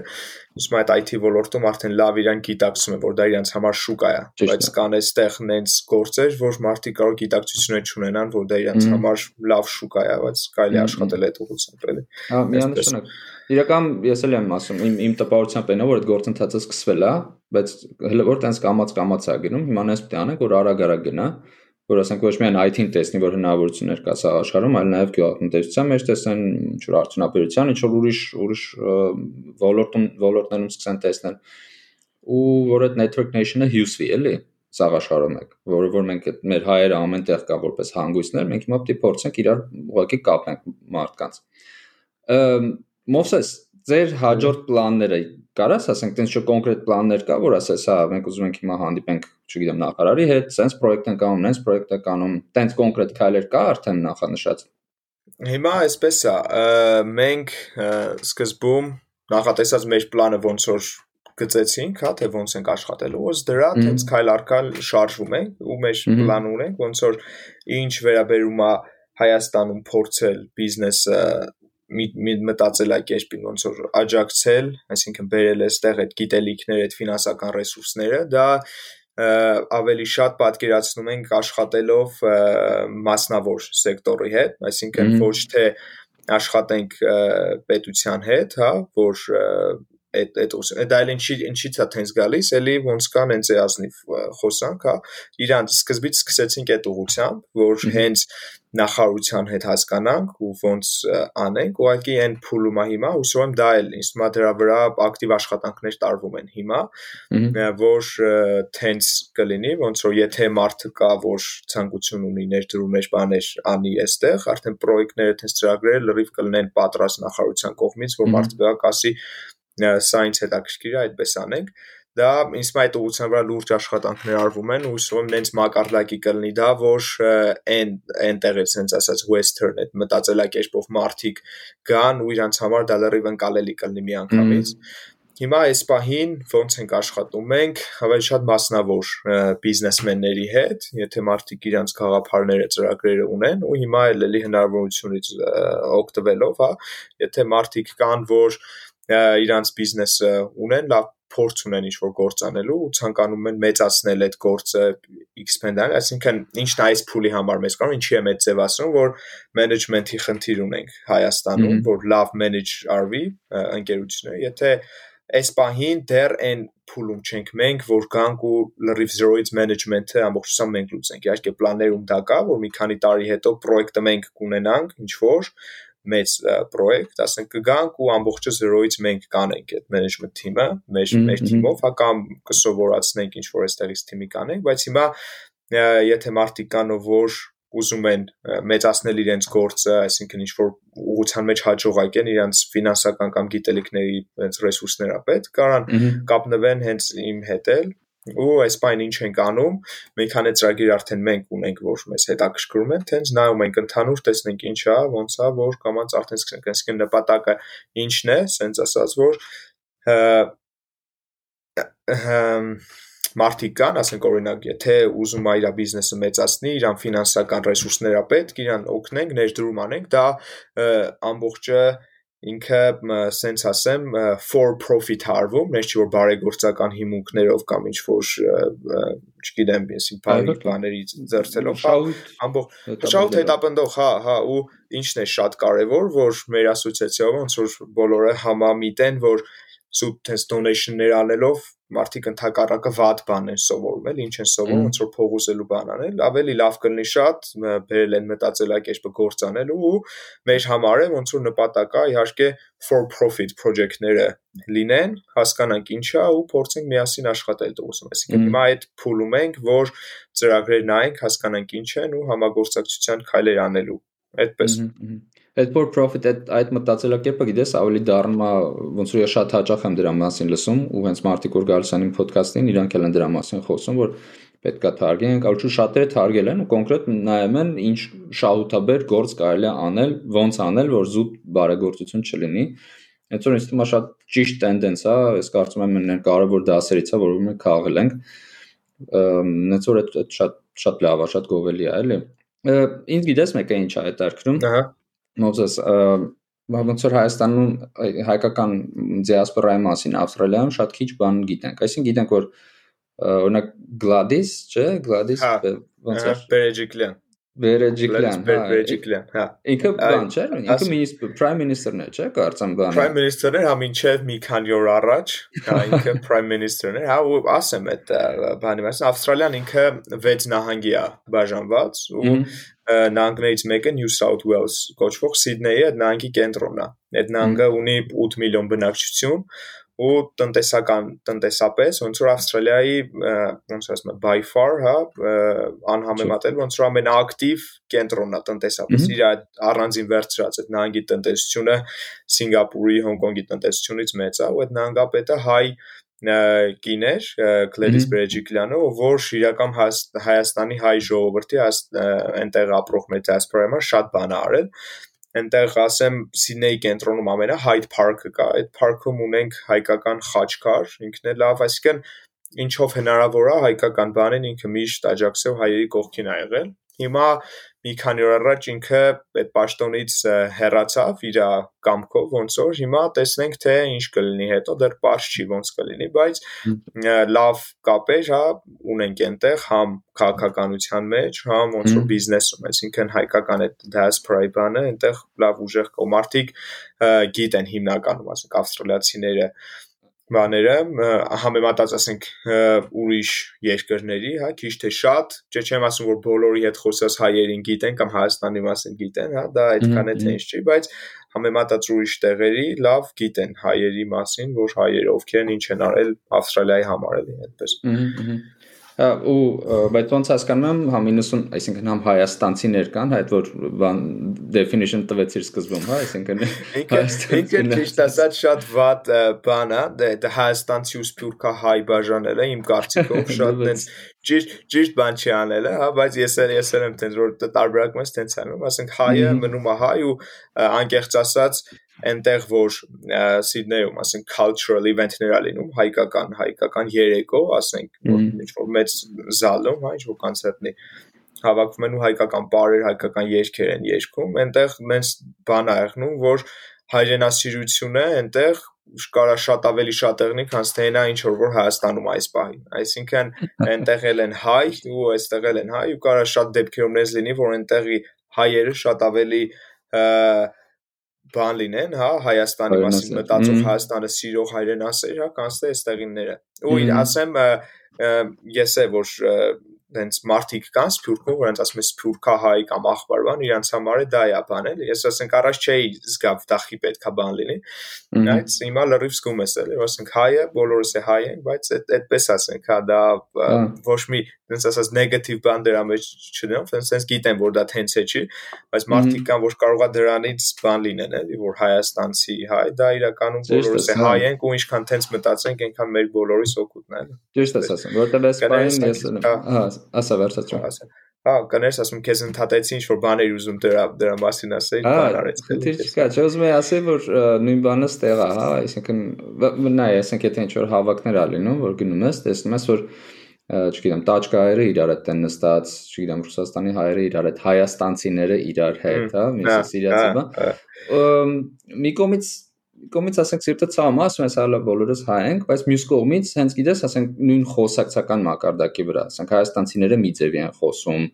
իսկ այդ IT ոլորտում արդեն լավ իրան գիտակցում է որ դա իրենց համար շուկա է բայց կան այստեղ նենց գործեր որ մարտիկ կարող գիտակցություն չունենան որ դա իրենց համար լավ շուկա է բայց կարելի աշխատել այդ ուղղությամբ էլի հա միանշանակ իրական ես էլ եմ ասում իմ իմ տպավորությամբ այնա որ այդ գործընթացը սկսվել է բայց հələ որ տենց կամած կամած է գնում հիմա նես պետք է անենք որ արագ-արագ գնա որ ասենք ոչ միայն IT-ին տեսնի, որ հնարավորություններ կա սա աշխարհում, այլ նաև գյուղատնտեսության մեջ տեսնեն, ինչ որ արդյունաբերության, ինչ որ ուրիշ ուրիշ ոլորտում ոլորտներում սկսեն տեսնել ու որ այդ network nation-ը հյուսվի, էլի սաղ աշխարհում եք, որը որ մենք մեր հայերը ամենտեղ կա որպես հանգույցներ, մենք հիմա պետք է փորձենք իրար ուղղակի կապենք մարդկանց։ Մովսես, ձեր հաջորդ պլանները կարաս ասենք տենց չէ կոնկրետ պլաններ կա, որ ասես, հա, մենք ուզում ենք հիմա հանդիպենք չգիտեմ, նախարարի հետ, sense պրոյեկտ ենք անում, նենց պրոյեկտ ենք անում, տենց կոնկրետ քայլեր կա արդեն նախանշած։ Հիմա այսպես է, մենք սկզբում նախատեսած մեր պլանը ոնց որ գծեցինք, հա, թե ոնց ենք աշխատելու, ոնց դրա տենց քայլ առ քայլ շարժվում ենք ու մեր պլան ունենք, ոնց որ ինչ վերաբերում է Հայաստանում փորձել բիզնեսը մի մտածելակերպին ոնց որ աջակցել, այսինքն բերել այստեղ այդ գիտելիքները, այդ ֆինանսական ռեսուրսները, դա ավելի շատ պատկերացնում ենք աշխատելով մասնավոր սեկտորի հետ, այսինքն ոչ թե աշխատենք պետության հետ, հա, որ այդ այդ դա էլ ինչի ինչից է տենց գալիս, էլի ոնց կան հենց էազնիվ խոսանք, հա, իրանց սկզբից սկսեցինք այդ ուղությամբ, որ հենց նախարարության հետ հասկանանք ու ոնց անենք, ուղղակի այն փուլում է հիմա, հուսով եմ դա էլ է դրա վրա ակտիվ աշխատանքներ տարվում են հիմա, որ տենց կլինի, ոնց որ եթե մարդը կա, որ ցանկություն ունի ներդրումներ բաներ անի այստեղ, արդեն պրոյեկտները տենց ծրագրերը լրիվ կլինեն պատրաստ նախարարության կողմից, որ մարդը գա կասի սա ինձ հետաքրքիր է, այդպես անենք դա ինձ այդ ուղղության վրա լուրջ աշխատանքներ արվում են ու հուսով եմ նենց մակարդակի կլինի դա որ այն այնտեղ է sense ասած western այդ մտածելակերպով մարդիկ գան ու իրանց համար դա լրիվ ընկալելի կլինի միանգամից Հիմա այս պահին ոնց ենք աշխատում մենք ավելի շատ մասնավոր բիզնեսմենների հետ, եթե մարդիկ իրանց գաղափարները, ծրագրերը ունեն ու հիմա էլ էլի հնարավորությունից օգտվելով, հա, եթե մարդիկ կան, որ իրանց բիզնեսը ունեն, լավ փորձ ունեն ինչ որ գործանելու ու ցանկանում են մեծացնել այդ գործը expand-ալ, այսինքն ինչն այս փուլի համար մեզ կարող ինչի է մեծ ձևացնում, որ management-ի խնդիր ունենք Հայաստանում, որ լավ manage արվի ընկերությունը, եթե այս պահին դեռ այն փուլում չենք մենք, որ գանք ու լրիվ zero-ից management-ը ամբողջությամբ մենք լուծենք։ Իհարկե պլաններում դա կա, որ մի քանի տարի հետո պրոյեկտը մենք կունենանք, ինչ որ մեծ պրոյեկտ, ասենք կգանք ու ամբողջը 0-ից մենք կանենք այդ management team-ը, մեր մեր team-ով, հա կամ կսովորացնենք ինչ որ այստեղից team-ի կանենք, բայց հիմա եթե մարդիկ կան որ ուզում են մեծացնել իրենց գործը, այսինքն ինչ որ ուղղության մեջ հաջողակ են իրենց ֆինանսական կամ գիտելիքների հենց ռեսուրսները պետք, կարան կապնվեն հենց իմ հետ էլ ու այս բան ինչ ենք անում մի քանի ծրագիր արդեն մենք ունենք որ մեզ հետաքրքրում են տենց նայում ենք ընդհանուր տեսնենք ինչ է ոնց է որ կամած արդեն սկսենք այսինքն նպատակը ինչն է սենց ասած որ մարդիկ կան, ասենք օրինակ, եթե ուզում է իր բիզնեսը մեծացնի, իրան ֆինանսական ռեսուրսները պետք, իրան օգնենք, ներդրում անենք, դա ամբողջը ինքը սենց ասեմ for profit հարվում, նես չի որ բարեգործական հիմունքներով կամ ինչ որ չգիտեմ, այսին բարի բաների ձերծելով, հա, ամբողջ շահույթ հետապնդող, հա, հա, ու ինչն է շատ կարևոր, որ մեր ասոցիացիայով ոնց որ բոլորը համամիտեն, որ սուտ test donation-ներ անելով մարդիկ ընդհակառակը վատ բան են սովորում, էլ ինչ են սովորում, ոնց որ փողոսելու բան անել, ավելի լավ կլինի շատ բերել են մտածելակերպը գործանելու ու մեր համար է ոնց որ նպատակա իհարկե for profit project-ները լինեն, հասկանանք ինչա ու փորձենք միասին աշխատել դուրսում։ Այսինքն հիմա այդ փուլում ենք, որ ծրագրեր նայենք, հասկանանք ինչ են ու համագործակցության քայլեր անելու։ Այդպես։ Այդ for profit այդ այդ մտածելակերպը գիտես ավելի դառնում է ոնց որ ես շատ հաճախ եմ դրա մասին լսում ու հենց մարդիկ որ գալիս են իմ ոդքասթին իրանք էլ են դրա մասին խոսում որ պետքա թարգենք, այլ ու շատերը թարգել են ու կոնկրետ նայում են ինչ շահութաբեր գործ կարելի է անել, ոնց անել, որ զուտ բարեգործություն չլինի։ Այդ որ ինձ թվում է շատ ճիշտ տենդենս է, ես կարծում եմ մեններ կարևոր դասերից է, որ մենք քաղել ենք։ Նենց որ այդ շատ շատ լավ է, շատ գովելի է, էլի։ Ինձ գիտես մեկը ինչ է այդ արքրում։ Ահա Մոզես ոնց որ Հայաստանում հայկական դիասպորայի մասին Ավստրալիայում շատ քիչ բան գիտենք։ Այսինքն գիտենք որ օրինակ Gladys, չէ, Gladys հա, ոնց է Բերեջիկլյան Բերեջիկլյան, հա։ Բերեջիկլյան, հա։ Ինքը բան չէ, ինքը մինիստ prime minister-ն է, չէ, կարծեմ բանը։ Prime minister-ն է, հա մինչև մի քանի օր առաջ, հա ինքը [laughs] prime minister-ն է, հա ու ասեմ այդ բանի մասը Ավստրալիան ինքը 6 նահանգի է բաժանված ու նահանգներից մեկը New South Wales կոչվող Սիդնեյի այդ նահանգի կենտրոնն է։ Այդ նահանգը ունի 8 միլիոն բնակչություն ու տնտեսական տնտեսապես ոնց որ Ավստրալիայի ոնց ասում եմ by far հա անհամեմատել ոնց որ ամենաակտիվ կենտրոնն է տնտեսապես իր առանձին վերցրած այդ նահանգի տնտեսությունը Սինգապուրի, Հոնկոնգի տնտեսությունից մեծ է ու այդ նահանգապետը հայ կիներ Գլեդիս Բրեջիկլյանը, որ իրական Հայաստանի հայ ժողովրդի այնտեղ ապրող դիասպորայի համար շատ բան արել այնտեղ ասեմ Սիդնեյի կենտրոնում ամենա Hyde Park-ը կա, այդ park-ում ունենք հայկական խաչքար, ինքն է լավ, այսինքն ինչով հնարավոր է հայկական բանին ինքը միշտ աջակցել հայերի կողքին ա եղել։ Հիմա մի քանի օր առաջ ինքը այդ պաշտոնից հեռացավ իր կամքով ոնց որ հիմա տեսնենք թե ինչ կլինի հետո դեռ པարզ չի ոնց կլինի բայց լավ կապեր հա ունենք այնտեղ համ քաղաքականության մեջ համ ոնց որ բիզնեսում այսինքն հայկական այդ diaspora-ի բանը այնտեղ լավ ուժեղ կոմարտիկ գիտեն հիմնականում ասենք ավստրալիացիները բաները համեմատած ասենք ուրիշ երկրների, հա, քիչ թե շատ, չէ՞ չեմ ասում որ բոլորի հետ խոսած հայերին գիտեն կամ Հայաստանի մասին գիտեն, հա, դա այդքան է թե ինչ չի, բայց համեմատած ուրիշ տեղերի լավ գիտեն հայերի մասին, որ հայերը ովքեր են ինչ են արել Ավստրալիայի համար էլի այդպես։ Ահա ու բայց ոնց հասկանում եմ համ 90 այսինքն համ հայաստանցիներ կան այդ որ բան definition տվեցիր սկզբում հա այսինքն ինքը ճիշտ ասած շատ վատ բան է դե, դե հայաստանցի ու սփյուռքա հայ բաժանելը իմ կարծիքով [laughs] շատ դենց ճիշտ ճիշտ բան չի անելը հա բայց ես էլ ես էլ եմ տենց որ տարբերակում ես տենց անում ասենք հայը մնում է հայ ու անկեղծ ասած այնտեղ որ Սիդնեյում, ասենք cultural event-ներ ա լինում, հայկական, հայկական երեկո, ասենք, որ ինչ որ մեծ զալում, հա, ինչ որ կոնցերտնի հավաքվում են ու հայկական բարեր, հայկական երգեր են երգում, այնտեղ մենց բան ա եղնում, որ հայրենասիրությունը այնտեղ կարա շատ ավելի շատ եղնի, քան թե նա ինչ որ որ Հայաստանում այս պահին։ Այսինքն [laughs] այնտեղ էլ են հայ ու այստեղ էլ են հայ ու կարա շատ դեպքերում նես լինի, որ այնտեղի հայերը շատ ավելի բան լինեն, հա, Հայաստանի մասին մտածող Հայաստանը սիրող հայրենասեր, հա, կանցնե այստեղինները։ Ու ասեմ ես է որ հենց մարտիկ կան սփյուռքում, որոնց ասում են սփյուռքահայ կամ աղբարբան, իրանց համար է դա է բան էլ։ Ես ասենք առաջ չէի զգա դախի պետքա բան լինի։ Բայց հիմա լրիվ զգում ես էլի, որ ասենք հայը, բոլորս է հայ են, բայց այդպես ասենք, հա դա ոչ մի հենց ասած նեգատիվ բան դրա մեջ չդնեմ, հենց հենց գիտեմ, որ դա տենց է չի, բայց մարդիկ կան, որ կարողա դրանից բան լինեն էլի, որ հայաստանցի հայ, դա իրականում բոլորս է հայ ենք ու ինչքան տենց մտածենք, այնքան մեր բոլորիս օգուտն է։ Ճիշտ ես ասում, որտեղ այս բանը ես հա ասա վերջացրու Հա, կներես ասում քեզ ընդհատեցի ինչ որ բաներ ուզում դրա դրա մասին ասեի, բան արեց։ Քիչ չկա, չէ՞ ուզում եմ ասել, որ նույն բանը ստեղ է, հա, այսինքն նայ, այսինքն եթե ինչ որ հավաքներ ա լինում, որ գնում ես, տեսնում ես, որ չգիտեմ, տաճկայերը իրար հետ են նստած, չգիտեմ, Ռուսաստանի հայերը իրար հետ, հայաստանցիները իրար հետ, հա, միսը սիրիացի բա։ Մի կողմից կողմից ասենք սիրտը ցավում, ասում ես հալա բոլորս հայ ենք, բայց մյուս կողմից հենց գիտես, ասենք նույն խոսակցական մակարդակի վրա, ասենք հայաստանցիները մի ձևի են խոսում,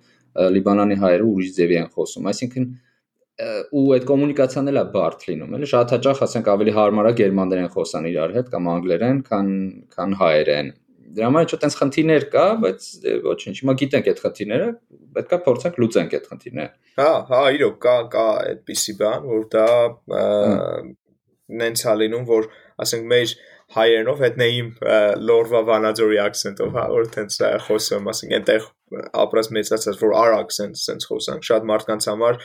լիբանանի հայերը ուրիշ ձևի են խոսում, այսինքն ու այդ կոմունիկացիան էլ է բարդ լինում, էլի շատ հաճախ ասենք ավելի հարմար է գերմաներեն խոսան իրար հետ կամ անգլերեն, քան քան հայերեն։ Դրա համար չէ՞ տենց խնդիրներ կա, բայց ոչինչ, հիմա գիտենք այդ խնդիրները, պետքա փորձենք լուծենք այդ խնդիրները։ Հա, հա, իրոք կա կա այդպիսի բան, որ դա նենց է լինում, որ ասենք մեր հայերենով հետնեիմ լորվա վանաձորի акցենտով, հա, որ տենց խոսում, ասենք այնտեղ ապրած մեծացած որ արագ sense sense խոսանք շատ մարդկանց համար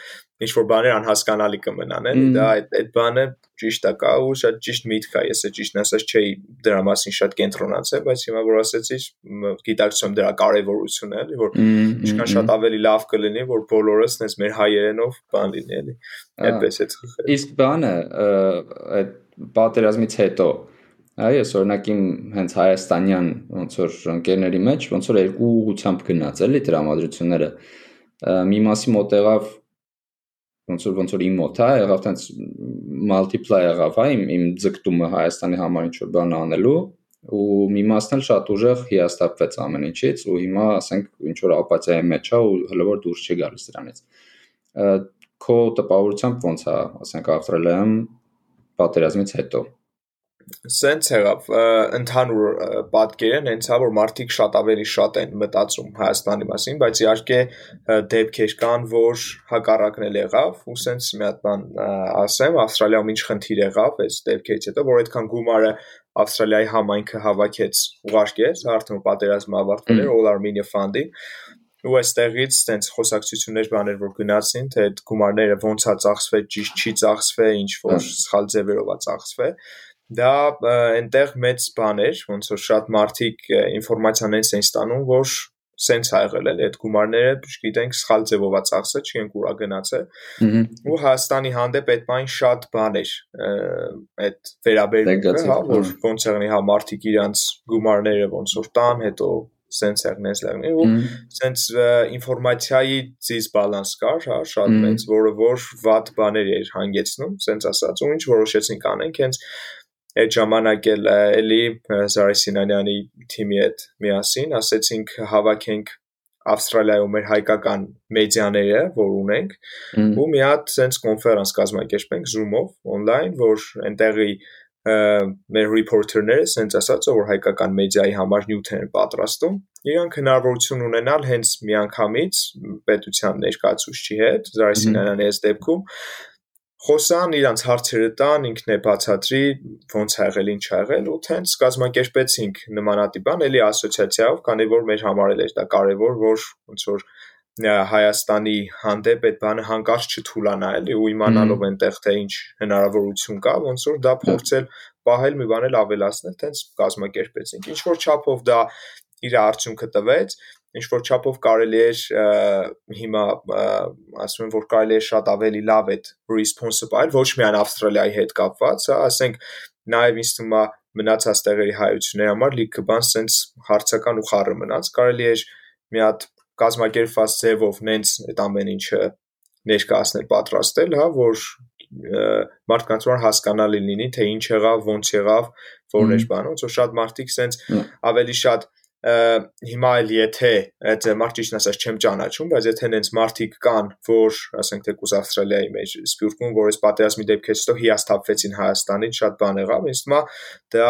ինչ որ բաներ անհասկանալի կմնան էլի դա այդ այդ բանը ճիշտ է կա ու շատ ճիշտ միտք է ես է ճիշտն ասած չէի դրա մասին շատ կենտրոնացել բայց հիմա որ ասեցի գիտակցում դրա կարևորությունը էլի որ ինչքան շատ ավելի լավ կլինի որ բոլորս sense մեր հայերենով բան լինի էլի այդպես է իսկ բանը այդ պատերազմից հետո Այո, օրինակ իմ հենց հայաստանյան ոնց որ ընկերների մեջ ոնց որ երկու ուղությամբ գնաց էլի տրամադրությունները։ Մի մասի մոտ եղավ ոնց որ ոնց որ իմ մոտ, հա, եղավ տենց multiply եղավ, հա, իմ իմ ձգտումը Հայաստանի համար ինչ որ բան անելու ու մի մասն էլ շատ ուժեղ հիաստապվեց ամեն ինչից ու հիմա ասենք ինչ որ ապաթիայի մեջ է ու հələ որ դուրս չի գալիս դրանից քո տպավորությամբ ոնց է ասենք Ավստրալիայում պատերազմից հետո Սենց եղավ ընդհանուր պատկերն հենց հա որ մարդիկ շատ ավելի շատ են մտածում Հայաստանի մասին, բայց իհարկե դեպքեր կան, որ հակառակն էլ եղավ, ու սենց մի հատ բան ասեմ, Ավստրալիայում ինչ խնդիր եղավ այս դեպքերից հետո, որ այդքան գումարը Ավստրալիայի համայնքը հավաքեց ուղարկեց, արդեն պատերազմը ավարտվել էր All Armenia Fund-ին ու այստեղից տենց խոսակցություններ բաներ որ գնացին թե այդ գումարները ոնց է ծախսվել ճիշտ չի ծախսվել ինչ որ սխալ ձևերով է ծախսվել դա այնտեղ մեծ բան էր, ոնց որ շատ մարդիկ ինֆորմացիան են ստանում, որ սենց ա եղել էլ այդ գումարները, գիտենք, սխալ ձևով ա ծախսել, չենք ուրա գնացել։ Ու Հայաստանի հանդեպ այդ բան շատ բան էր այդ վերաբերմունքը, հա, որ ոնց եղնի հա մարդիկ իրանց գումարները ոնց որ տան, հետո սենց եղնես լեղնի ու սենց ինֆորմացիայի ծիզ բալանս կար, հա, շատ մեծ, որը որ վատ բաներ էր հանգեցնում, սենց ասած, ու ինչ որոշեցինք անենք, հենց այդ ժամանակ էլ էլի Զարի Սինանյանի թիմի հետ միասին ասեցինք հավաքենք Ավստրալիայում մեր հայկական մեդիաները, որ ունենք, ու մի հատ sense կոնֆերանս կազմակերպենք Zoom-ով on-line, որ այնտեղի մեր reporter-ները sense ասած որ հայկական մեդիայի համար նյութեր են պատրաստում, իրանք հնարավորություն ունենալ հենց միանգամից պետության ներկայացուցչի հետ, Զարիսինյանի այս դեպքում խոսան, իրանց հարցերը տան, ինքն է բացատրի ոնց ա եղել, ինչ ա եղել ու թենց կազմակերպեցինք նմանատիպ բան, էլի ասոցիացիայով, քանի որ մեր համար էլ էր դա կարևոր, որ ոնց որ Հայաստանի հանդեպ այդ բանը հանկարծ չթուլանա էլի ու իմանալով այնտեղ թե ինչ հնարավորություն կա, ոնց որ դա փորձել պահել մի բան էլ ավելացնել, տենց կազմակերպեցինք։ Ինչ որ չափով դա իր արդյունքը տվեց, ինչ որ չափով կարելի էր հիմա ասում եմ որ կարելի է շատ ավելի լավ այդ response-ը բայել ոչ միայն Ավստրալիայի հետ կապված, հա, ասենք նաև ինձ թվում է մնացած տեղերի հայությունների համար լիքը բան sense հարցական ու խառը մնաց, կարելի էր մի հատ կազմակերպված ձևով նենց այդ ամեն ինչը ներկայացնել, պատրաստել, հա, որ մարդկանց համար հասկանալի լինի, թե ինչ եղավ, ոնց եղավ, որն էր բանը, ոնց որ շատ մարդիկ sense ավելի շատ հիմա էլ եթե այդ մարդ ճիշտ ասած չեմ ճանաչում, բայց եթե նենց մարդիկ կան, որ ասենք թե կուզ Ավստրալիայի մեջ սպյուրքում, որ այս պատերազմի դեպքից հետո հիասթափվեցին Հայաստանից, շատ բան եղավ, ինձ թվում է դա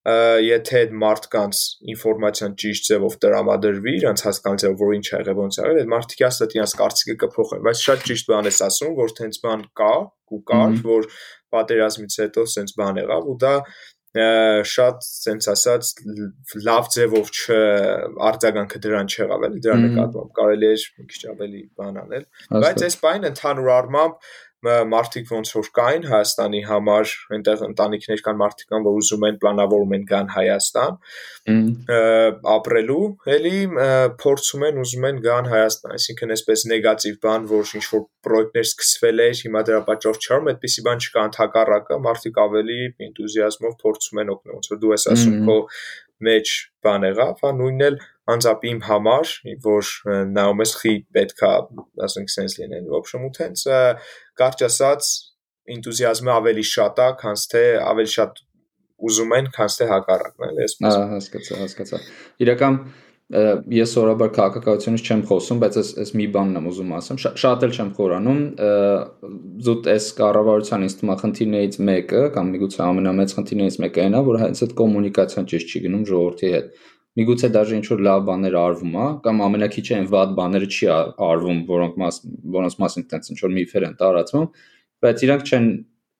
եթե այդ մարդկանց ինֆորմացիան ճիշտ ձևով տրամադրվի, իրանց հասկանալ ձևով որ ինչ ա եղել, ոնց ա եղել, այդ մարդիկ հաստատ իրանց կարծիքը կփոխեն, բայց շատ ճիշտ բան ես ասում, որ տենց բան կա, ու կար, որ պատերազմից հետո տենց բան եղավ ու դա շատ sense ասած լավ ձևով չ արձագանքը դրան չեղավ էլի դրա նկատմամբ կարելի էր մի քիչ ավելի բան անել բայց այս բանը ընդհանուր առմամբ մարդիկ ոնց որ կային Հայաստանի համար, այնտեղ ընտանիքներ կան մարդիկ կան, որ ուզում են պլանավորում են գան Հայաստան ապրելու, էլի փորձում են ուզում են գան Հայաստան, այսինքն այսպես նեգատիվ բան, որ ինչ որ պրոյեկտներ սկսվել էր, հիմա դրա պատճառով չարում, այդպիսի բան չկա ընդհակառակը, մարդիկ ավելի ինտուզիազմով փորձում են օգնել, ոնց որ դու ես ասում քո մեջ բան եղավ, հա նույնն էլ անձապ իմ համար, որ նայում ես խի պետքա, ասենք, sense լինեն, ոբշեմ ու տենց կարճ ասած энտուզիազմը ավելի շատ է, քան թե ավելի շատ ուզում են, քան թե հակառակն է, այսպես։ Ահա, հասկացա, հասկացա։ Իրական ես սովորաբար քաղաքականությունից չեմ խոսում, բայց այս այս մի բանն եմ ուզում ասեմ, շատ էլ չեմ խորանում, զուտ այս կառավարության ինձ թվում է խնդիրներից մեկը կամ միգուցե ամենամեծ խնդիրներից մեկը այն է, որ հենց այդ կոմունիկացիան ճիշտ չի գնում ժողովրդի հետ միգուցե դաժե ինչ որ լավ բաներ արվում է կամ ամենակիչը այն վատ բաները չի արվում, որոնք մաս որոնց մասին տենց ինչ որ միֆեր են տարածվում, բայց իրանք չեն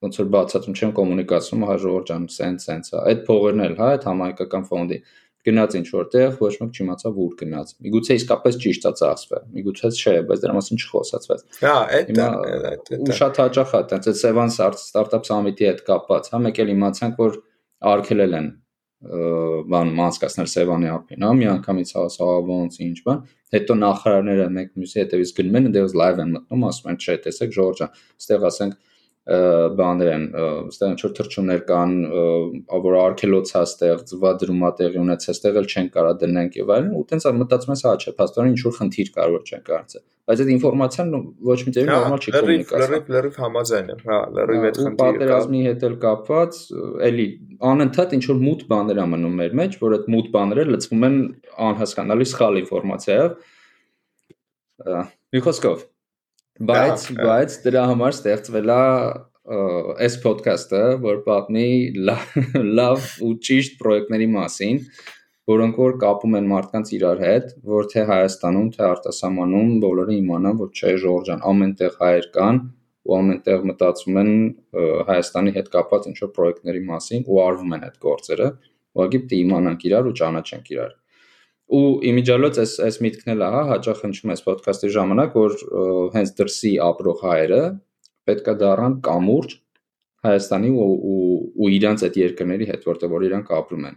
ոնց որ բացատրում չեն կոմունիկացում հա ժողովրդան սենց սենց է։ Այդ փողերն էլ հա այդ համայնքական ֆոնդի գնաց ինչ որտեղ, ոչ մեկ չիմացավ ուր գնաց։ Միգուցե իսկապես ճիշտ է ծախսվել, միգուցե չէ, բայց դրա մասին չխոսացվեց։ Հա, այդ այդ ու շատ հաճախ է, տենց այդ Sevan Startup Summit-ի հետ կապված, հա, մեկ էլ իմացանք, որ արկելել են բան մանցկացնել Սևանի ափին, հա, մի անգամից հասա ոնց ինչ բան, հետո նախարարները մեկ մյուսի հետևից գնում են, դեռ լայվ են մտնում, ասում են, չէ, տեսեք Ժորժա, այստեղ ասենք բաներ են, այստեղ ինչ որ թրջուններ կան, որ արկելոցա ստեղծվա դրումա տեղի ունեցած, այստեղ էլ չեն կարա դնենք եւ այլն, ու տենց մտածում ես, հա, չէ, փաստորեն ինչ որ խնդիր կար որ չեն կարծել։ Բայց այդ ինֆորմացիան ոչ մի ձևի նորմալ չի կոմունիկացիա։ Լրիվ լրիվ համաձայն եմ, հա, լրիվ այդ խնդիրը կա։ Պատերազմի հետ էլ կապված, էլի անընդհատ ինչ որ մութ բաներ ա մնում մեր մեջ, որ այդ մութ բաները լցվում են անհասկանալի սխալ ինֆորմացիայով։ Մի խոսքով Բայց բայց դրա համար ստեղծվել է այս ոդքասթը, որ պատմի լավ ու ճիշտ պրոյեկտների մասին, որոնք որ կապում են մարդկանց իրար հետ, որ թե Հայաստանում, թե արտասահմանում բոլորը իմանան, որ չէ Ժորժան, ամենտեղ հայեր կան ու ամենտեղ մտածում են Հայաստանի հետ կապված ինչ-որ պրոյեկտների մասին ու արվում են այդ գործերը, ուղղակի պետք է իմանանք իրար ու ճանաչենք իրար ու իմիջիալոց այս այս միտքն էլ ահա հաճախ հնչում է ոդքասթի ժամանակ որ հենց դրսի ապրող հայերը պետքա դառնան կամուրջ Հայաստանի ու ու, ու իրանց այդ երկրների հետ որտեղ որ իրանք ապրում են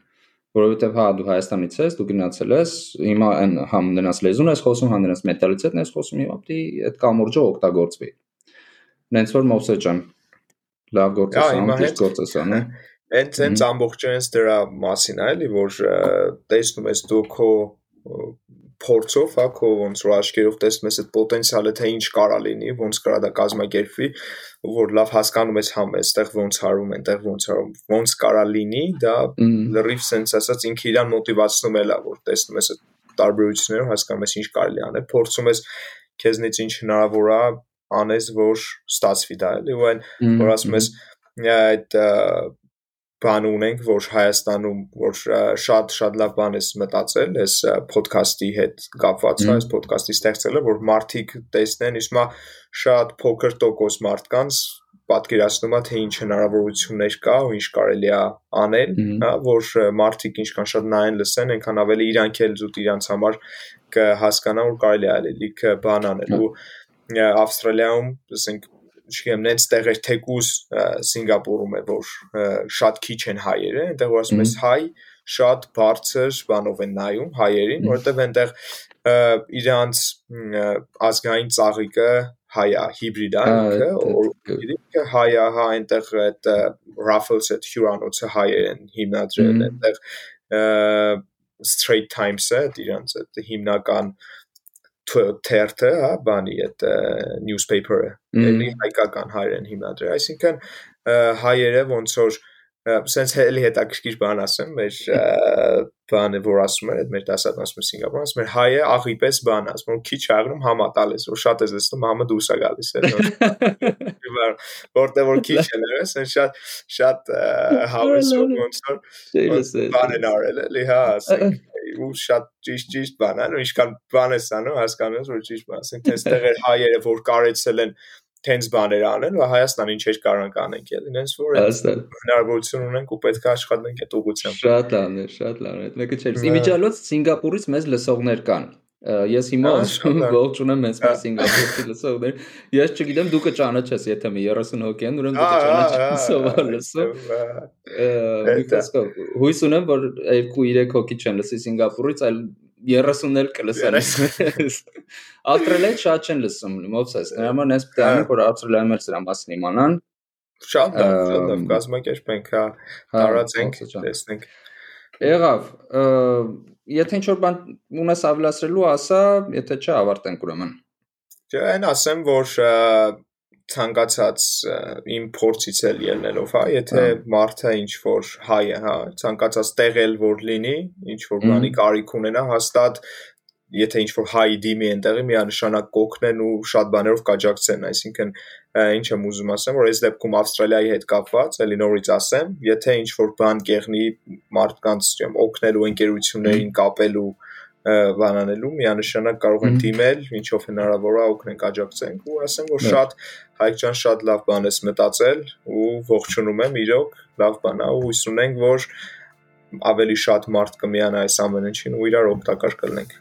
որովհետև հա դու Հայաստանից ես դու գնացել ես հիմա այն համ նրանց լեզուն ես խոսում համ նրանց մենտալիտետն ես խոսում հիմա պետք է այդ կամուրջը օգտագործվի նենց որ Մովսե ջան լավ գործ ես անում ճիշտ գործ ես անում [laughs] Հենց հենց ամբողջովին դրա մասին է, էլի, որ տեսնում ես դու քո փորձով, հա, քո ոնց որ աչքերով տեսնում ես այդ պոտենցիալը, թե ինչ կարա լինի, ոնց կարա դա կազմակերպվի, որ լավ հասկանում ես համ այստեղ ոնց հարում, այնտեղ ոնց հարում, ոնց կարա լինի, դա լրիվ sense ասած ինքը իրան մոտիվացնում է, որ տեսնում ես այդ տարբերությունները, հասկանում ես ինչ կարելի անել, փորձում ես քեզնից ինչ հնարավոր է անես, որ ստացվի դա, էլի, ու այն որ ասում ես այդ բան ունենք, որ Հայաստանում որ շատ շատ լավ բան ես մտածել, այս ոդքասթի հետ կապված, այս ոդքասթի ստեղծելը, որ մարդիկ տեսնեն, իսկ մա շատ փոքր տոկոս մարդկանց պատկերացնում է թե ինչ հնարավորություններ կա ու ինչ կարելի է անել, հա, որ մարդիկ ինչքան շատ նայեն, լսեն, այնքան ավելի իրանք էլ զուտ իրանց համար կհասկանան, որ կարելի է ալելիք բան անել ու Ավստրալիայում, ասենք չգիտեմ, նենց տեղեր թեկուզ Սինգապուրում է, որ շատ քիչ են հայերը, այնտեղ որ ասում ես հայ, շատ բարձր բանով են նայում հայերին, որովհետև այնտեղ իրանց ազգային ծաղիկը հայա, հիբրիդ է ինքը, ինքը հայա, հա այնտեղ այդ Raffles այդ հյուրանոցը հայեր են հիմնադրել, այնտեղ Straight Times-ը, իրանց այդ հիմնական թերթը, հա, բանի այդ newspaper-ը, էլի հայկական հայերեն հիմնադրել, այսինքն հայերը ոնց որ սենց էլի հետաքրքիր բան ասեմ, մեր բանը որ ասում էր, այդ մեր դասատն ասում է Սինգապուրում, ասում էր հայը աղի պես բան ասում, որ քիչ աղնում համա տալես, որ շատ ես լսում, համը դուրս է գալիս է։ [laughs] Որտեղ որ քիչ է լրես, այն շատ շատ հավեսում ոնց որ բան են արել, էլի հա, ասենք ու շատ ճիշտ ճիշտ բան է, ու ինչքան բան ես անում, հասկանում ես, որ ճիշտ բան, ասենք այստեղ հայերը, որ կարեցել են տենց բաներ անեն, ու Հայաստան ինչեր կարող անենք, էլի, նենց որ հնարավորություն ունենք ու պետք է աշխատենք այդ ուղղությամբ։ Շատ լավ է, շատ լավ է։ Այդ մեկը չէ։ Իմիջիալոց Սինգապուրից մեզ լսողներ կան ես հիմա ողջ ունեմ ես մեր Սինգապուրի լսողներ ես չգիտեմ դու կճանաչես եթե մի 30 հոգի են ուրեմն դու կճանաչես սովոր լսում հույս ունեմ որ 2-3 հոգի չեն լսի Սինգապուրից այլ 30-ն էլ կլսեն [laughs] Ավստրալիայից շատ չեն լսում մովսես նրա համար ես անենք որ Ավստրալիայում էլ սրա մասին իմանան շատ լավ շատ լավ կազմակերպենք հա տարածենք տեսնենք եղավ եթե ինչ որ բան ունես ավելացրելու, ասա, եթե չէ, ավարտենք ուրեմն։ Չէ, այն ասեմ, որ ցանկացած իմ փորձից էլ ելնելով, հա, եթե մարդը ինչ որ հայ է, հա, ցանկացած տեղել որ լինի, ինչ որ բանի կարիք ունենա, հաստատ եթե ինչ որ հայ դիմի այնտեղի միանշանակ կօգնեն ու շատ բաներով կաջակցեն, այսինքն ինչ եմ ուզում ասեմ, որ այս դեպքում Ավստրալիայի հետ կապված, ելի նորից ասեմ, եթե ինչ որ բան կեղնի մարդկանց, չեմ, օգնելու ընկերություններին կապելու բանանելու միանշանակ կարող են դիմել, ինչով հնարավոր է օգնենք աջակցենք ու ասեմ, որ շատ Հայկ ջան շատ լավ բան ես մտածել ու ողջունում եմ իրոք, լավ բան է ու հույս ունենք, որ ավելի շատ մարդ կմիանա այս ամեն ինչին ու իրար օգտակար կլինենք։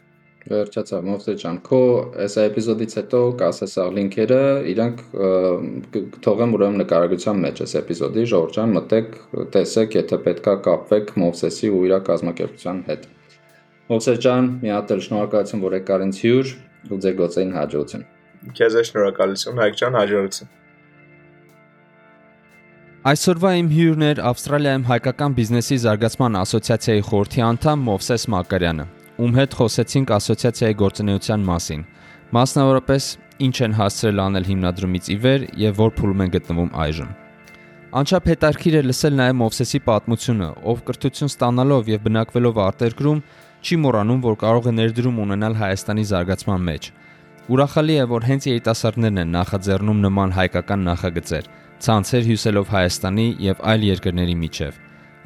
Վերջացավ Մովսե ջան, քո այս էպիզոդից հետո կասես աղ լինքերը, իրանք թողեմ ուրեմն նկարագրության մեջ այս էպիզոդի, Ժորժ ջան, մտեք, տեսեք, եթե պետքա կապվեք Մովսեսի ու իր կազմակերպության հետ։ Մովսե ջան, մի հատ էլ շնորհակալություն, որ եկար ինձ հյուր ու ձեր գործային հաջողություն։ Քեզ շնորհակալություն, Հայկ ջան, հաջողություն։ Այսօրվա իմ հյուրն էր Ավստրալիայում հայկական բիզնեսի զարգացման ասոցիացիայի խորհրդի անդամ Մովսես Մակարյանը, ում հետ խոսեցինք ասոցիացիայի գործունեության մասին։ Մասնավորապես, ինչ են հասցրել անել հիմնադրումից ի վեր եւ որ փուլում են գտնվում այժմ։ Անչափ հետարքիր է լսել նաև Մովսեսի պատմությունը, ով կրթություն ստանալով եւ բնակվելով արտերկրում չի մոռանում, որ կարող է ներդրում ունենալ Հայաստանի զարգացման մեջ։ Ուրախալի է, որ հենց երիտասարդներն են նախաձեռնում նման հայկական նախագծեր ցանցեր հյուսելով Հայաստանի եւ այլ երկրների միջև։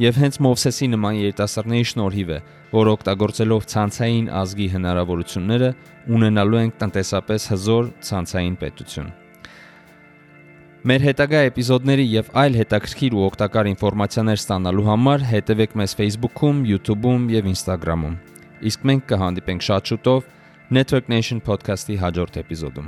Եվ հենց Մովսեսի նման երիտասարդների շնորհիվ է, որ օգտագործելով ցանցային ազգի հնարավորությունները ունենալու ենք տնտեսապես հզոր ցանցային պետություն։ Մեր հետագա էպիզոդների եւ այլ հետաքրքիր ու օգտակար ինֆորմացիաներ ստանալու համար հետևեք մեզ Facebook-ում, YouTube-ում եւ Instagram-ում։ Իսկ մենք կհանդիպենք շատ շուտով Network Nation podcast-ի հաջորդ էպիզոդում։